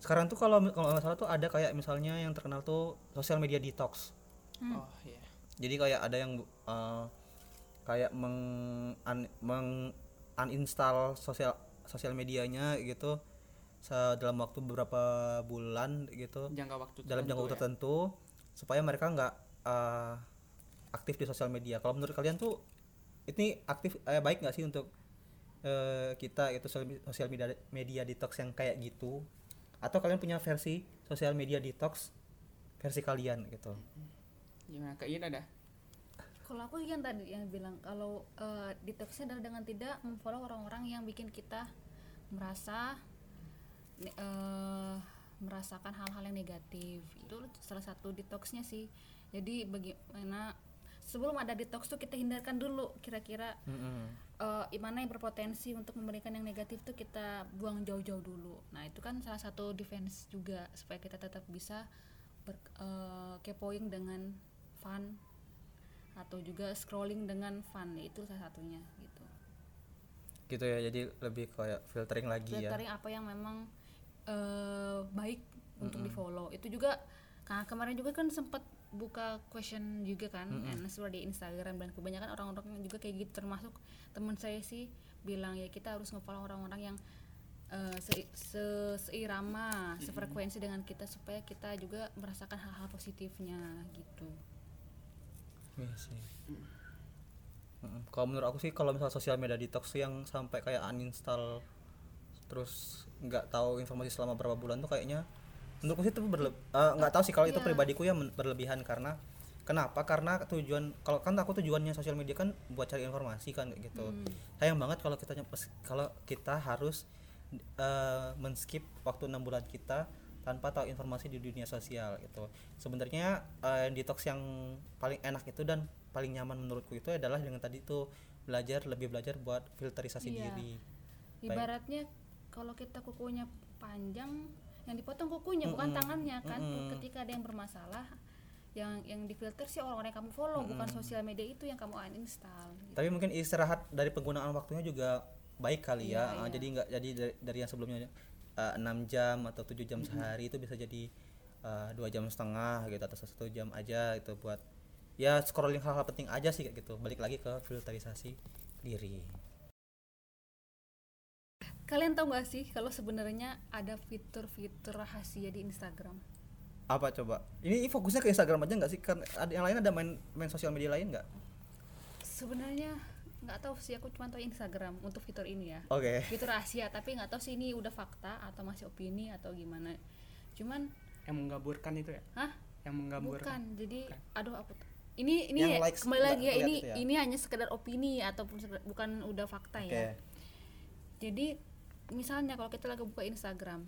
sekarang tuh kalau kalau nggak salah tuh ada kayak misalnya yang terkenal tuh sosial media detox. Oh iya. Jadi kayak ada yang uh, kayak meng, un- meng uninstall sosial sosial medianya gitu dalam waktu beberapa bulan gitu. Jangka waktu dalam jangka waktu tertentu ya. tertentu supaya mereka nggak uh, aktif di sosial media. Kalau menurut kalian tuh ini aktif eh, baik nggak sih untuk eh, kita itu sosial sosial media media detox yang kayak gitu atau kalian punya versi sosial media detox versi kalian gitu. Gimana kayak gini ada? Kalau aku yang tadi yang bilang kalau eh, detoxnya adalah dengan tidak memfollow orang-orang yang bikin kita merasa eh, merasakan hal-hal yang negatif. Itu salah satu detoxnya sih. Jadi bagaimana sebelum ada detox tuh kita hindarkan dulu kira-kira Mm-mm. eh mana yang berpotensi untuk memberikan yang negatif tuh kita buang jauh-jauh dulu. Nah itu kan salah satu defense juga supaya kita tetap bisa ber, eh, kepoing dengan fun atau juga scrolling dengan fun itu salah satunya gitu. gitu ya jadi lebih kayak filtering lagi ya Filtering apa yang memang eh, baik untuk di follow. Itu juga nah, kemarin juga kan sempat buka question juga kan and answer di Instagram dan kebanyakan orang-orang juga kayak gitu termasuk teman saya sih bilang ya kita harus ngefollow orang-orang yang eh, se- se- seirama, sefrekuensi dengan kita supaya kita juga merasakan hal-hal positifnya gitu. Iya sih. Mm-mm. Kalau menurut aku sih kalau misalnya sosial media detox yang sampai kayak uninstall terus nggak tahu informasi selama berapa bulan tuh kayaknya menurutku sih itu berle- eh, nggak tahu sih kalau itu Iya. pribadiku men- berlebihan karena kenapa? Karena tujuan kalau kan aku tujuannya sosial media kan buat cari informasi kan kayak gitu. Sayang banget kalau kita kalau kita harus eh, men-skip waktu enam bulan kita tanpa tahu informasi di dunia sosial gitu. Sebenarnya eh, detox yang paling enak itu dan paling nyaman menurutku itu adalah dengan tadi tuh belajar lebih belajar buat filterisasi Iya. diri. Ibaratnya kalau kita kukunya panjang, yang dipotong kukunya bukan Mm-mm. tangannya kan. Mm-mm. Ketika ada yang bermasalah, yang yang difilter sih orang-orang yang kamu follow, bukan sosial media itu yang kamu uninstall. gitu. tapi mungkin istirahat dari penggunaan waktunya juga baik kali ya Iya, Ah, iya. jadi nggak jadi dari, dari yang sebelumnya eh, enam jam atau tujuh jam sehari itu bisa jadi eh, dua jam setengah gitu atau satu jam aja itu buat ya scrolling hal-hal penting aja sih gitu balik lagi ke filterisasi diri Kalian tahu gak sih kalau sebenarnya ada fitur-fitur rahasia di Instagram? apa coba ini fokusnya ke Instagram aja nggak sih kan ada yang lain ada main main sosial media lain nggak Sebenarnya nggak tahu sih aku cuma tahu Instagram untuk fitur ini ya. oke Fitur rahasia, tapi nggak tahu sih ini udah fakta atau masih opini atau gimana. Cuman, yang menggaburkan itu ya hah? yang menggaburkan Bukan. Jadi aduh aku ini ini ya, likes kembali lagi ya ini ya? ini hanya sekedar opini ataupun sekedar- bukan udah fakta oke ya. Jadi misalnya kalau kita lagi buka Instagram,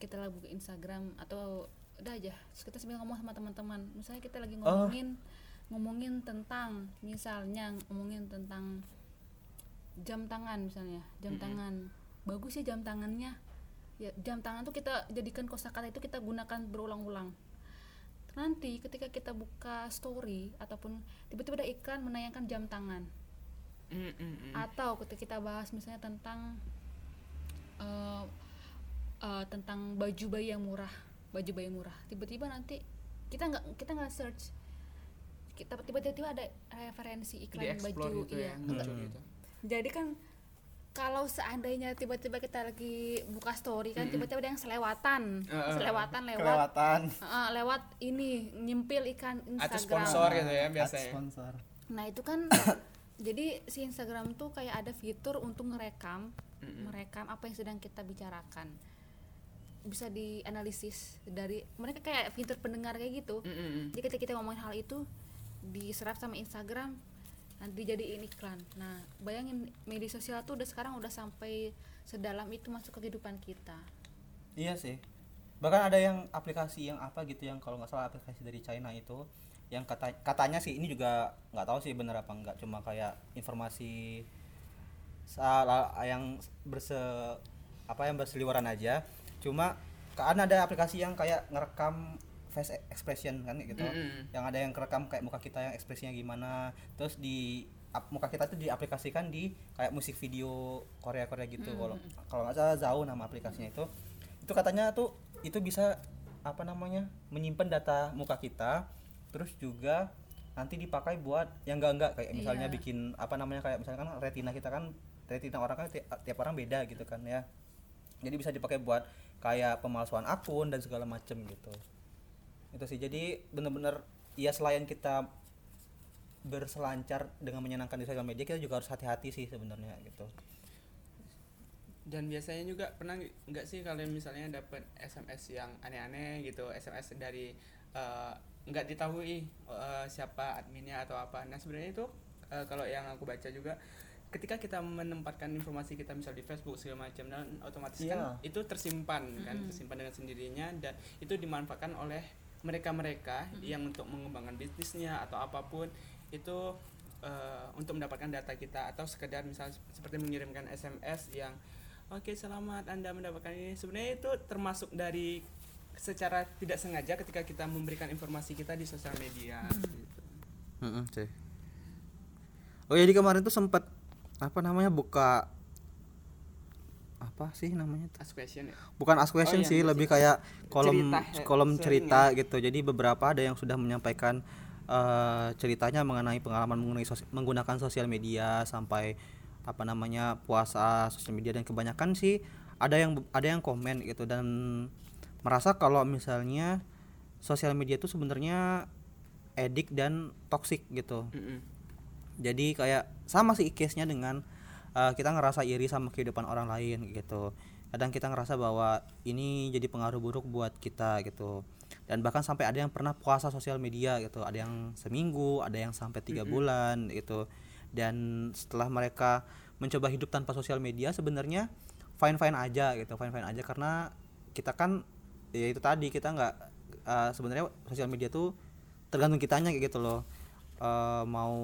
kita lagi buka Instagram atau udah aja terus kita sambil ngomong sama teman-teman. Misalnya kita lagi Oh. ngomongin ngomongin tentang misalnya ngomongin tentang jam tangan misalnya, jam tangan. Bagus ya jam tangannya. Ya, jam tangan tuh kita jadikan kosakata itu kita gunakan berulang-ulang. Nanti ketika kita buka story ataupun tiba-tiba ada iklan menayangkan jam tangan Mm, mm, mm. atau ketika kita bahas misalnya tentang eh, eh, tentang baju bayi yang murah baju bayi murah. Tiba-tiba nanti kita nggak kita nggak search. Kita tiba-tiba ada referensi iklan baju gitu iya. ya muncul Hmm. gitu. Jadi kan kalau seandainya tiba-tiba kita lagi buka story kan tiba-tiba ada yang selewatan. Heeh. selewatan lewat. Kelewatan. Lewat ini nyimpil iklan atau Instagram sponsor gitu ya biasanya. Sponsor. Nah itu kan jadi si Instagram tuh kayak ada fitur untuk ngerekam, merekam apa yang sedang kita bicarakan. Bisa dianalisis dari mereka kayak fitur pendengar kayak gitu. Mm, mm, mm. Jadi ketika kita ngomongin hal itu diserap sama Instagram nanti dijadiin iklan. Nah, bayangin media sosial tuh udah sekarang udah sampai sedalam itu masuk ke kehidupan kita. Iya sih. Bahkan ada yang aplikasi yang apa gitu yang kalau nggak salah aplikasi dari China itu yang kata katanya sih ini juga nggak tahu sih bener apa enggak cuma kayak informasi yang berse apa yang berseliweran aja. Cuma kan ada aplikasi yang kayak ngerekam face expression kan gitu Mm-mm. yang ada yang kerekam kayak muka kita yang ekspresinya gimana terus di ap- muka kita tuh diaplikasikan di kayak musik video Korea Korea gitu kalau kalau nggak salah Zao nama aplikasinya itu itu katanya tuh itu bisa apa namanya menyimpan data muka kita terus juga nanti dipakai buat yang enggak enggak kayak misalnya Iya. bikin apa namanya kayak misalnya kan retina kita kan retina orang kan ti- tiap orang beda gitu kan ya. Jadi bisa dipakai buat kayak pemalsuan akun dan segala macem gitu. Itu sih. Jadi bener-bener ya selain kita berselancar dengan menyenangkan di sosial media kita juga harus hati-hati sih sebenarnya gitu. Dan biasanya juga pernah nggak- sih kalian misalnya dapat SMS yang aneh-aneh gitu? SMS dari eh, nggak diketahui eh, siapa adminnya atau apa. Nah sebenarnya itu eh, kalau yang aku baca juga ketika kita menempatkan informasi kita misal di Facebook segala macam dan otomatis kan Iya. itu tersimpan kan tersimpan dengan sendirinya dan itu dimanfaatkan oleh mereka-mereka yang untuk mengembangkan bisnisnya atau apa pun itu eh, untuk mendapatkan data kita atau sekedar misal seperti mengirimkan SMS yang oke selamat anda mendapatkan ini. Sebenarnya itu termasuk dari secara tidak sengaja ketika kita memberikan informasi kita di sosial media gitu. sih oh jadi kemarin tuh sempat apa namanya? Buka apa sih namanya tuh? Ask question ya? Bukan ask question Oh, sih lebih kayak kolom Cerita, ya, kolom cerita gitu. Jadi beberapa ada yang sudah menyampaikan eh, ceritanya mengenai pengalaman mengenai sos- menggunakan sosial media sampai apa namanya puasa sosial media dan kebanyakan sih ada yang ada yang komen gitu dan merasa kalau misalnya sosial media itu sebenarnya edik dan toksik gitu. Mm-mm. Jadi kayak sama sih case-nya dengan uh, kita ngerasa iri sama kehidupan orang lain gitu. Kadang kita ngerasa bahwa ini jadi pengaruh buruk buat kita gitu. Dan bahkan sampai ada yang pernah puasa sosial media gitu. Ada yang seminggu ada yang sampai tiga bulan gitu. Dan setelah mereka mencoba hidup tanpa sosial media sebenarnya fine fine aja gitu. Fine fine aja karena kita kan ya itu tadi kita nggak uh, sebenarnya sosial media tuh tergantung kitanya kayak gitu loh. Eh, mau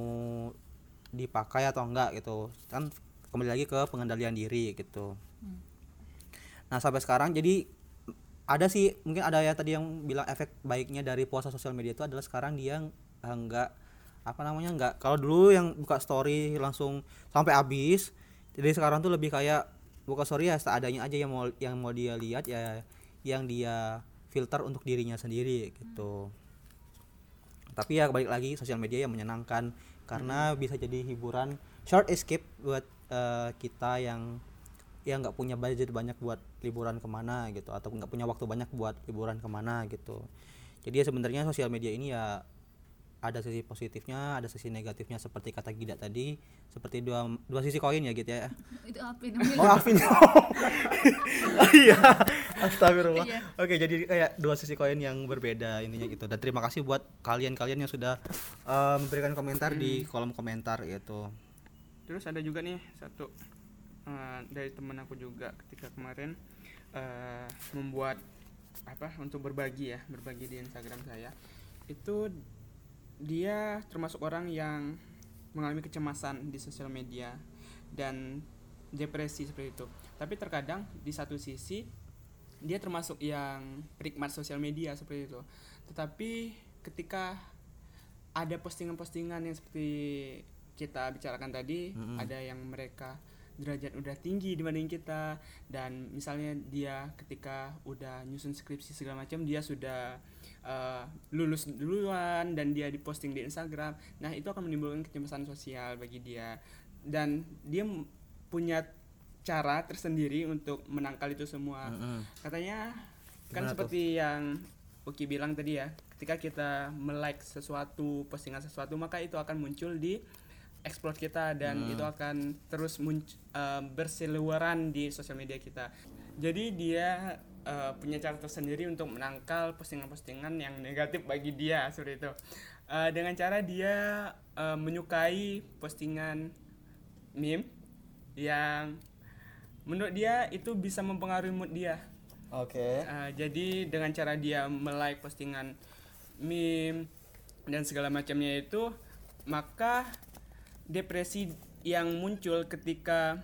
dipakai atau enggak gitu. Kan kembali lagi ke pengendalian diri gitu. Nah sampai sekarang jadi ada sih mungkin ada ya tadi yang bilang efek baiknya dari puasa sosial media itu adalah sekarang dia enggak apa namanya enggak. Kalau dulu yang buka story langsung sampai habis jadi sekarang tuh lebih kayak buka story ya seadanya aja yang mau yang mau dia lihat ya yang dia filter untuk dirinya sendiri gitu. Tapi ya balik lagi sosial media yang menyenangkan karena bisa jadi hiburan short escape buat eh, kita yang yang nggak punya budget banyak buat liburan ke mana gitu atau nggak punya waktu banyak buat liburan ke mana gitu. Jadi ya sebenarnya sosial media ini ya ada sisi positifnya ada sisi negatifnya seperti kata Gida tadi seperti dua dua sisi koin ya gitu ya? Itu apa ini oh Alvin. Oh iya. Astagfirullah. Iya. oke jadi kayak dua sisi koin yang berbeda intinya gitu. Dan terima kasih buat kalian-kalian yang sudah eh, memberikan komentar di kolom komentar gitu. Terus ada juga nih satu eh, dari temen aku juga ketika kemarin eh, membuat apa untuk berbagi ya berbagi di Instagram saya. Itu dia termasuk orang yang mengalami kecemasan di sosial media dan depresi seperti itu tapi terkadang di satu sisi dia termasuk yang penikmat sosial media seperti itu tetapi ketika ada postingan-postingan yang seperti kita bicarakan tadi Mm-mm. ada yang mereka derajat udah tinggi dibanding kita dan misalnya dia ketika udah nyusun skripsi segala macam dia sudah uh, lulus duluan dan dia diposting di Instagram nah itu akan menimbulkan kecemasan sosial bagi dia. Dan dia punya cara tersendiri untuk menangkal itu semua. Katanya kan Gimana seperti yang Uki bilang tadi ya ketika kita melike sesuatu postingan sesuatu maka itu akan muncul di explore kita dan Hmm. itu akan terus munc- eh, berseliweran di sosial media kita. Jadi dia eh, punya cara tersendiri untuk menangkal postingan-postingan yang negatif bagi dia seperti itu. Eh, dengan cara dia eh, menyukai postingan meme yang menurut dia itu bisa mempengaruhi mood dia. Oke. Uh, jadi dengan cara dia melike postingan meme dan segala macamnya itu maka depresi yang muncul ketika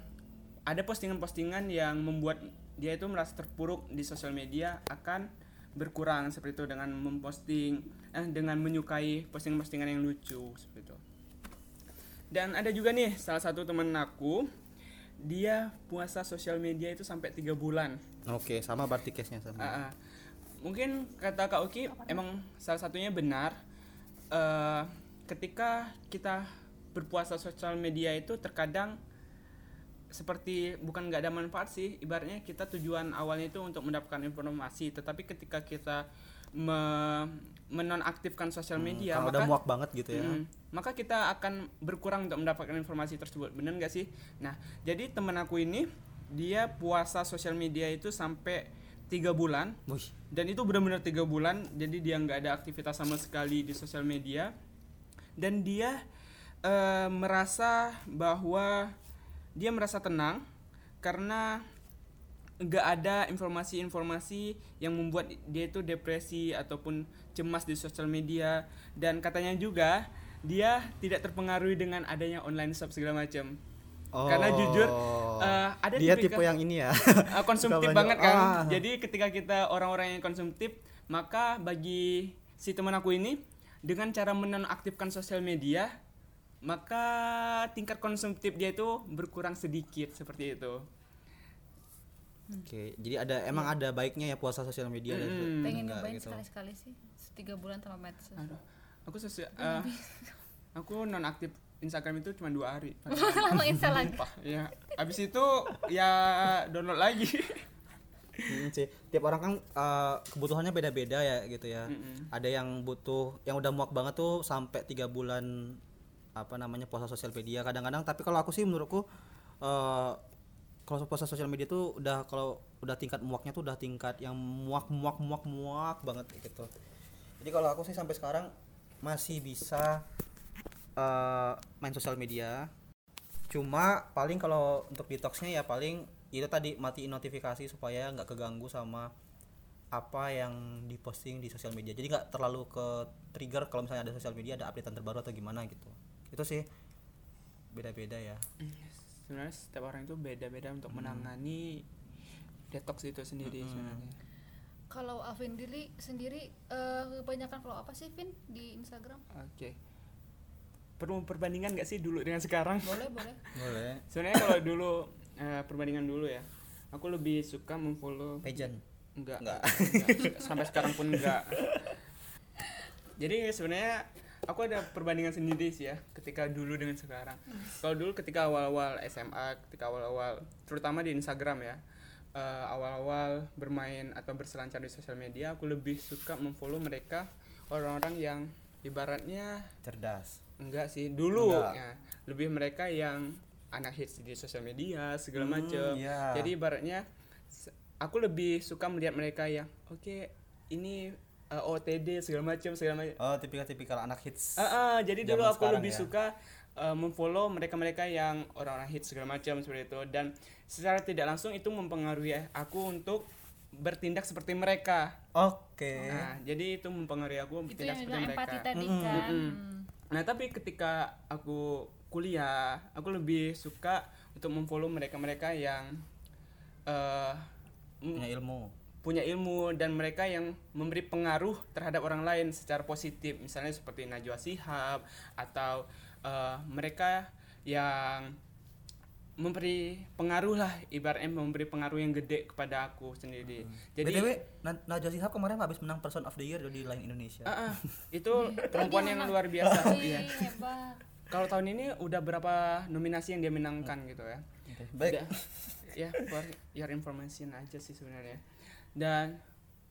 ada postingan-postingan yang membuat dia itu merasa terpuruk di sosial media akan berkurang seperti itu dengan memposting eh, dengan menyukai posting-postingan yang lucu seperti itu dan ada juga nih salah satu temen aku dia puasa sosial media itu sampai tiga bulan Oke, sama berarti case-nya sama. Ah, ah. mungkin kata Kak Oki emang salah satunya benar Eh, ketika kita berpuasa sosial media itu terkadang seperti bukan nggak ada manfaat sih ibaratnya kita tujuan awalnya itu untuk mendapatkan informasi tetapi ketika kita me menonaktifkan sosial media Kalau udah muak banget gitu ya. Mm, maka kita akan berkurang untuk mendapatkan informasi tersebut bener nggak sih? Nah jadi temen aku ini dia puasa sosial media itu sampai tiga bulan. Wih, dan itu benar-benar tiga bulan jadi dia nggak ada aktivitas sama sekali di sosial media. Dan dia eh, merasa bahwa dia merasa tenang karena nggak ada informasi-informasi yang membuat dia itu depresi ataupun cemas di sosial media dan katanya juga dia tidak terpengaruhi dengan adanya online shop segala macam Karena jujur, eh, ada dia tipe yang ini ya. uh, konsumtif banget kan. Ah. Jadi ketika kita orang-orang yang konsumtif, maka bagi si teman aku ini dengan cara menonaktifkan sosial media, maka tingkat konsumtif dia itu berkurang sedikit seperti itu. Oke, jadi ada emang ada baiknya ya puasa sosial media dan Mm-mm. pengen enggak nyobain gitu. sekali-sekali sih tiga bulan tanpa medsos Aduh, aku sesu uh, aku nonaktif Instagram itu cuma dua hari. lama install lagi ya. Abis itu ya download lagi. Hmm, sih. Tiap orang kan eh, kebutuhannya beda-beda ya gitu ya. Mm-mm. Ada yang butuh yang udah muak banget tuh sampai tiga bulan apa namanya puasa sosial media. Kadang-kadang tapi kalau aku sih menurutku eh kalau puasa sosial media tuh udah kalau udah tingkat muaknya tuh udah tingkat yang muak muak muak muak banget gitu. Jadi kalau aku sih sampai sekarang masih bisa eh main sosial media. Cuma paling kalau untuk detoxnya ya paling itu tadi matiin notifikasi supaya nggak keganggu sama apa yang diposting di sosial media. Jadi nggak terlalu ke trigger kalau misalnya ada sosial media ada updatean terbaru atau gimana gitu itu sih beda-beda ya Sebenarnya setiap orang itu beda-beda untuk menangani detox itu sendiri sebenarnya. kalau Alvin diri sendiri eh, kebanyakan follow apa sih Vin di Instagram Oke. Perlu perbandingan nggak sih dulu dengan sekarang? boleh boleh boleh Sebenarnya kalau dulu eh, perbandingan dulu ya, aku lebih suka memfollow pageant enggak, Enggak. enggak. sampai sekarang pun enggak. Jadi sebenarnya aku ada perbandingan sendiri sih ya ketika dulu dengan sekarang. Kalau dulu ketika awal-awal SMA, ketika awal-awal terutama di Instagram ya. eh, awal-awal bermain atau berselancar di sosial media, aku lebih suka memfollow mereka orang-orang yang ibaratnya cerdas Enggak sih, dulu Enggak. ya. Lebih mereka yang anak hits di sosial media segala Hmm, macem. iya. Jadi ibaratnya aku lebih suka melihat mereka yang oke ini uh, OTD segala macam segala macam. oh tipikal-tipikal anak hits Ah, ah, jadi dulu aku lebih ya. suka uh, memfollow mereka-mereka yang orang-orang hits segala macam seperti itu dan secara tidak langsung itu mempengaruhi aku untuk bertindak seperti mereka. oke Nah, jadi itu mempengaruhi aku itu bertindak yang seperti mereka. tadi Mm-mm, kan. Hmm. Nah, tapi ketika aku kuliah, aku lebih suka untuk memfollow mereka-mereka yang eh, m- punya ilmu punya ilmu dan mereka yang memberi pengaruh terhadap orang lain secara positif, misalnya seperti Najwa Shihab atau eh, mereka yang memberi pengaruh lah ibaratnya memberi pengaruh yang gede kepada aku sendiri. Jadi btw Na- Najwa Shihab kemarin habis menang Person of the Year di Line Indonesia ah, ah, itu perempuan yang luar biasa. Iya. Hebat Kalau tahun ini udah berapa nominasi yang dia menangkan gitu ya? Oke, baik Udah, ya for your information aja sih sebenarnya. Dan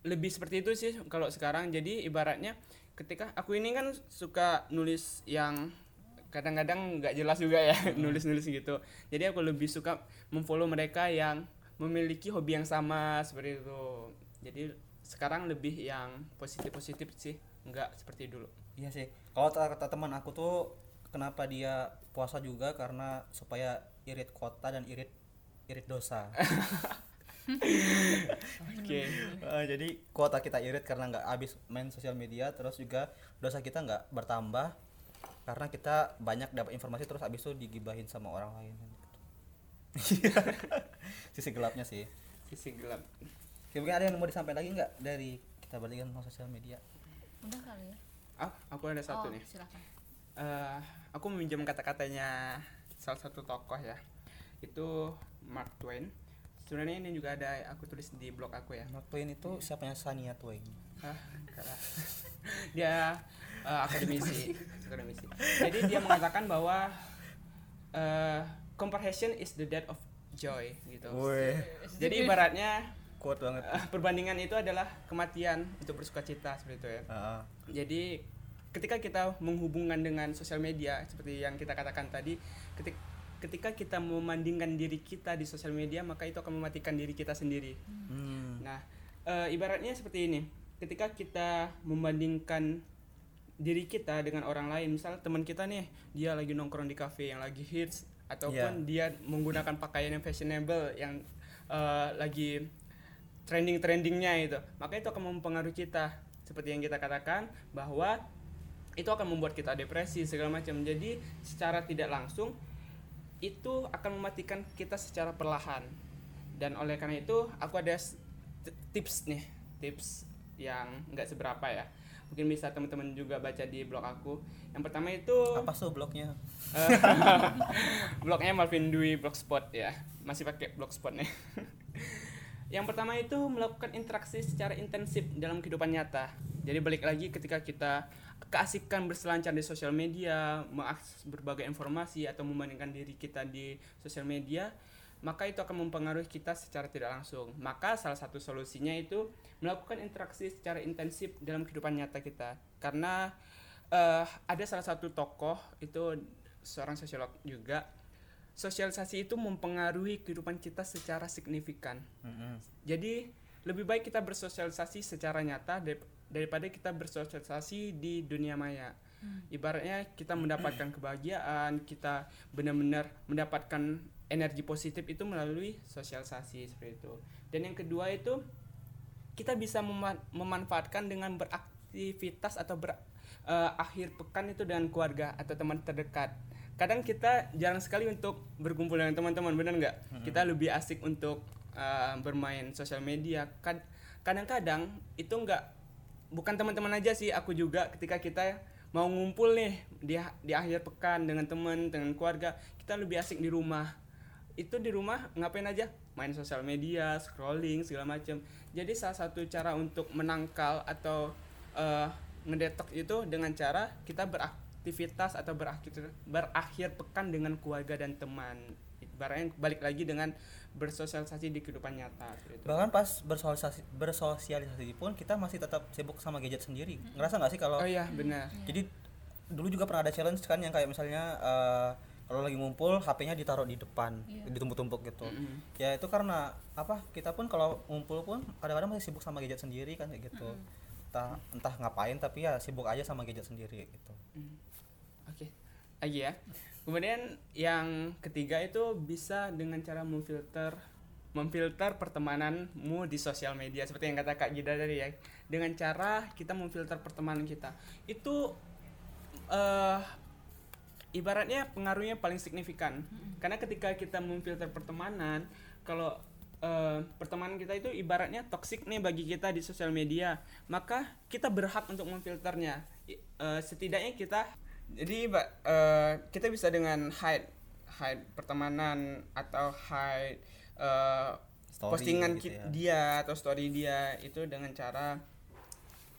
lebih seperti itu sih kalau sekarang. Jadi ibaratnya ketika aku ini kan suka nulis yang kadang-kadang nggak jelas juga ya nulis-nulis gitu. Jadi aku lebih suka memfollow mereka yang memiliki hobi yang sama seperti itu. Jadi sekarang lebih yang positif-positif sih, nggak seperti dulu. Iya sih. Kalau kata teman aku tuh kenapa dia puasa juga karena supaya irit kota dan irit irit dosa. Oke. Eh, jadi kuota kita irit karena nggak habis main sosial media, terus juga dosa kita nggak bertambah karena kita banyak dapat informasi terus habis itu digibahin sama orang lain. Sisi gelapnya sih. Sisi gelap. Oke, mungkin ada yang mau disampaikan lagi nggak dari kita balikan tentang sosial media udah kali ya ah aku ada satu oh nih silakan Eh, aku meminjam kata-katanya salah satu tokoh ya itu Mark Twain sebenarnya ini juga ada aku tulis di blog aku ya. Mark Twain itu siapanya Sania Twain Ah, dia eh, akademisi. Akademisi. Jadi dia mengatakan bahwa eh, comprehension is the death of joy gitu. Woi, jadi ibaratnya kuat banget. eh, perbandingan itu adalah kematian untuk bersuka cita seperti itu ya. Heeh. jadi ketika kita menghubungkan dengan sosial media seperti yang kita katakan tadi ketika ketika kita membandingkan diri kita di sosial media maka itu akan mematikan diri kita sendiri. Hmm. nah e, ibaratnya seperti ini. Ketika kita membandingkan diri kita dengan orang lain misal teman kita nih dia lagi nongkrong di cafe yang lagi hits ataupun dia menggunakan pakaian yang fashionable yang eh, lagi trending trendingnya itu maka itu akan mempengaruhi kita. Seperti yang kita katakan bahwa itu akan membuat kita depresi segala macam. Jadi secara tidak langsung itu akan mematikan kita secara perlahan. Dan oleh karena itu aku ada tips nih tips yang nggak seberapa ya. Mungkin bisa teman-teman juga baca di blog aku. Yang pertama itu apa tuh blognya? blognya Malvin Dwi Blogspot ya. Masih pakai Blogspot nih. Yang pertama itu melakukan interaksi secara intensif dalam kehidupan nyata. Jadi balik lagi ketika kita keasikan berselancar di sosial media mengakses berbagai informasi atau membandingkan diri kita di sosial media maka itu akan mempengaruhi kita secara tidak langsung. Maka salah satu solusinya itu melakukan interaksi secara intensif dalam kehidupan nyata kita. Karena eh, ada salah satu tokoh itu seorang sosiolog juga sosialisasi itu mempengaruhi kehidupan kita secara signifikan. Mm-mm. jadi lebih baik kita bersosialisasi secara nyata dar- daripada kita bersosialisasi di dunia maya. Ibaratnya kita mendapatkan kebahagiaan kita benar-benar mendapatkan energi positif itu melalui sosialisasi seperti itu. Dan yang kedua itu kita bisa mema- memanfaatkan dengan beraktivitas atau ber eh, akhir pekan itu dengan keluarga atau teman terdekat. Kadang kita jarang sekali untuk berkumpul dengan teman-teman benar nggak? Kita lebih asik untuk eh, bermain sosial media. Kad- kadang-kadang itu nggak bukan teman-teman aja sih aku juga ketika kita mau ngumpul nih di di akhir pekan dengan teman dengan keluarga kita lebih asik di rumah. Itu di rumah ngapain aja? Main sosial media scrolling segala macam jadi salah satu cara untuk menangkal atau eh, ngedetox itu dengan cara kita beraktivitas atau berakhir berakhir pekan dengan keluarga dan teman. Ibaratnya balik lagi dengan bersosialisasi di kehidupan nyata seperti itu. bahkan pas bersosialisasi bersosialisasi pun kita masih tetap sibuk sama gadget sendiri ngerasa nggak sih kalau oh iya benar jadi dulu juga pernah ada challenge kan yang kayak misalnya eh, kalau lagi ngumpul HP-nya ditaruh di depan Iya. ditumpuk-tumpuk gitu Mm-mm. ya itu karena apa kita pun kalau ngumpul pun kadang-kadang masih sibuk sama gadget sendiri kan kayak gitu entah entah ngapain tapi ya sibuk aja sama gadget sendiri gitu Hmm. Oke, lagi ya. Kemudian yang ketiga itu bisa dengan cara memfilter memfilter pertemananmu di sosial media seperti yang kata Kak Gida tadi ya. Dengan cara kita memfilter pertemanan kita. Itu eh ibaratnya pengaruhnya paling signifikan. Karena ketika kita memfilter pertemanan, kalau eh, pertemanan kita itu ibaratnya toksik nih bagi kita di sosial media, maka kita berhak untuk memfilternya. Eh, setidaknya kita jadi eh, kita bisa dengan hide hide pertemanan atau hide Story postingan gitu ya. dia atau story dia itu dengan cara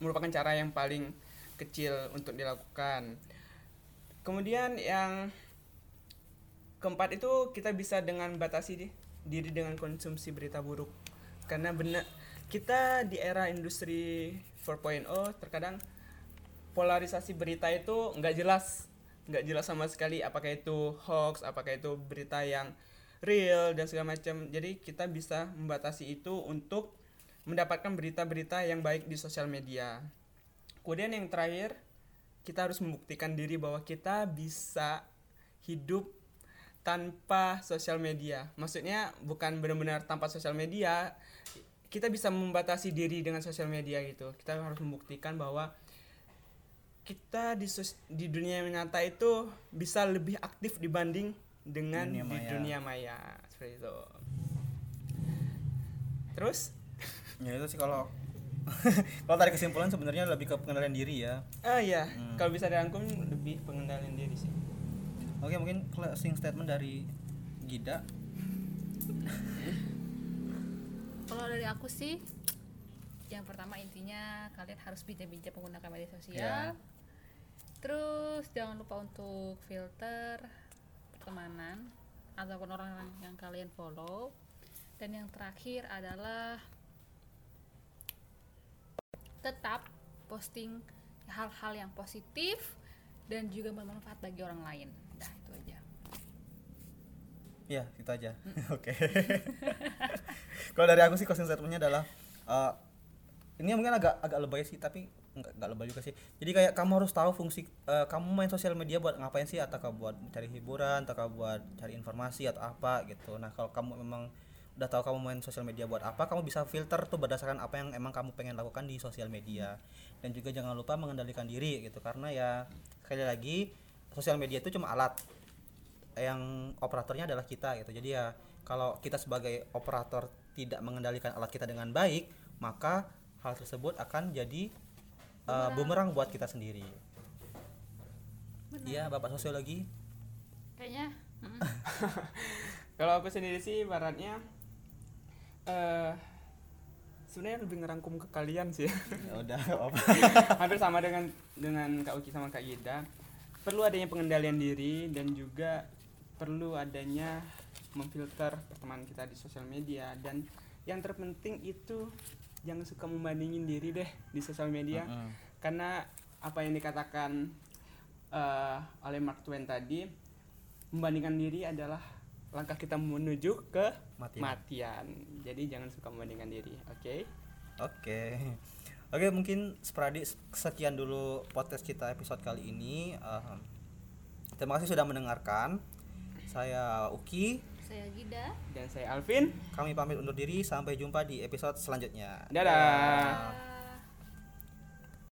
merupakan cara yang paling kecil untuk dilakukan. Kemudian yang keempat itu kita bisa dengan batasi di- diri dengan konsumsi berita buruk. Karena benar kita di era industri 4.0 terkadang polarisasi berita itu nggak jelas, nggak jelas sama sekali apakah itu hoax, apakah itu berita yang real dan segala macam. Jadi kita bisa membatasi itu untuk mendapatkan berita-berita yang baik di sosial media. Kemudian yang terakhir, kita harus membuktikan diri bahwa kita bisa hidup tanpa sosial media. Maksudnya bukan benar-benar tanpa sosial media, kita bisa membatasi diri dengan sosial media gitu. Kita harus membuktikan bahwa kita di sos- di dunia nyata itu bisa lebih aktif dibanding dengan Dunia di maya. dunia maya seperti itu. Terus ya itu sih kalau kalau tarik kesimpulan sebenarnya lebih ke pengendalian diri ya ah iya Hmm. kalau bisa dirangkum lebih pengendalian diri sih oke mungkin closing statement dari Gida Kalau dari aku sih, yang pertama intinya kalian harus bijak-bijak menggunakan media Ya. sosial. Terus jangan lupa untuk filter pertemanan ataupun orang yang kalian follow. Dan yang terakhir adalah tetap posting hal-hal yang positif dan juga bermanfaat bagi orang lain. Dah itu aja. ya itu aja oke kalau dari aku sih closing statementnya adalah eh, ini mungkin agak agak lebay sih tapi nggak lebay juga sih. Jadi kayak kamu harus tahu fungsi eh, kamu main sosial media buat ngapain sih? Atau buat cari hiburan atau buat cari informasi atau apa gitu. Nah kalau kamu memang udah tahu kamu main sosial media buat apa kamu bisa filter tuh berdasarkan apa yang emang kamu pengen lakukan di sosial media. Dan juga jangan lupa mengendalikan diri gitu karena ya sekali lagi sosial media itu cuma alat yang operatornya adalah kita gitu. Jadi ya kalau kita sebagai operator tidak mengendalikan alat kita dengan baik maka hal tersebut akan jadi uh, bumerang. buat kita sendiri. Iya bapak sosiologi Kayaknya mm, kalau aku sendiri sih baratnya eh sebenarnya lebih ngerangkum ke kalian sih. Ya udah apa hampir sama dengan dengan Kak Uki sama Kak Gida perlu adanya pengendalian diri dan juga perlu adanya memfilter pertemanan kita di sosial media. Dan yang terpenting itu jangan suka membandingin diri deh di sosial media Mm-mm. karena apa yang dikatakan eh, oleh Mark Twain tadi membandingkan diri adalah langkah kita menuju ke Matian. matian jadi jangan suka membandingkan diri oke Oke. Oke, mungkin Spradi sekian dulu podcast kita episode kali ini. Eh, terima kasih sudah mendengarkan. Saya Uki. Saya Gida. dan saya Alvin Kami pamit undur diri. Sampai jumpa di episode selanjutnya. dadah. Dadah.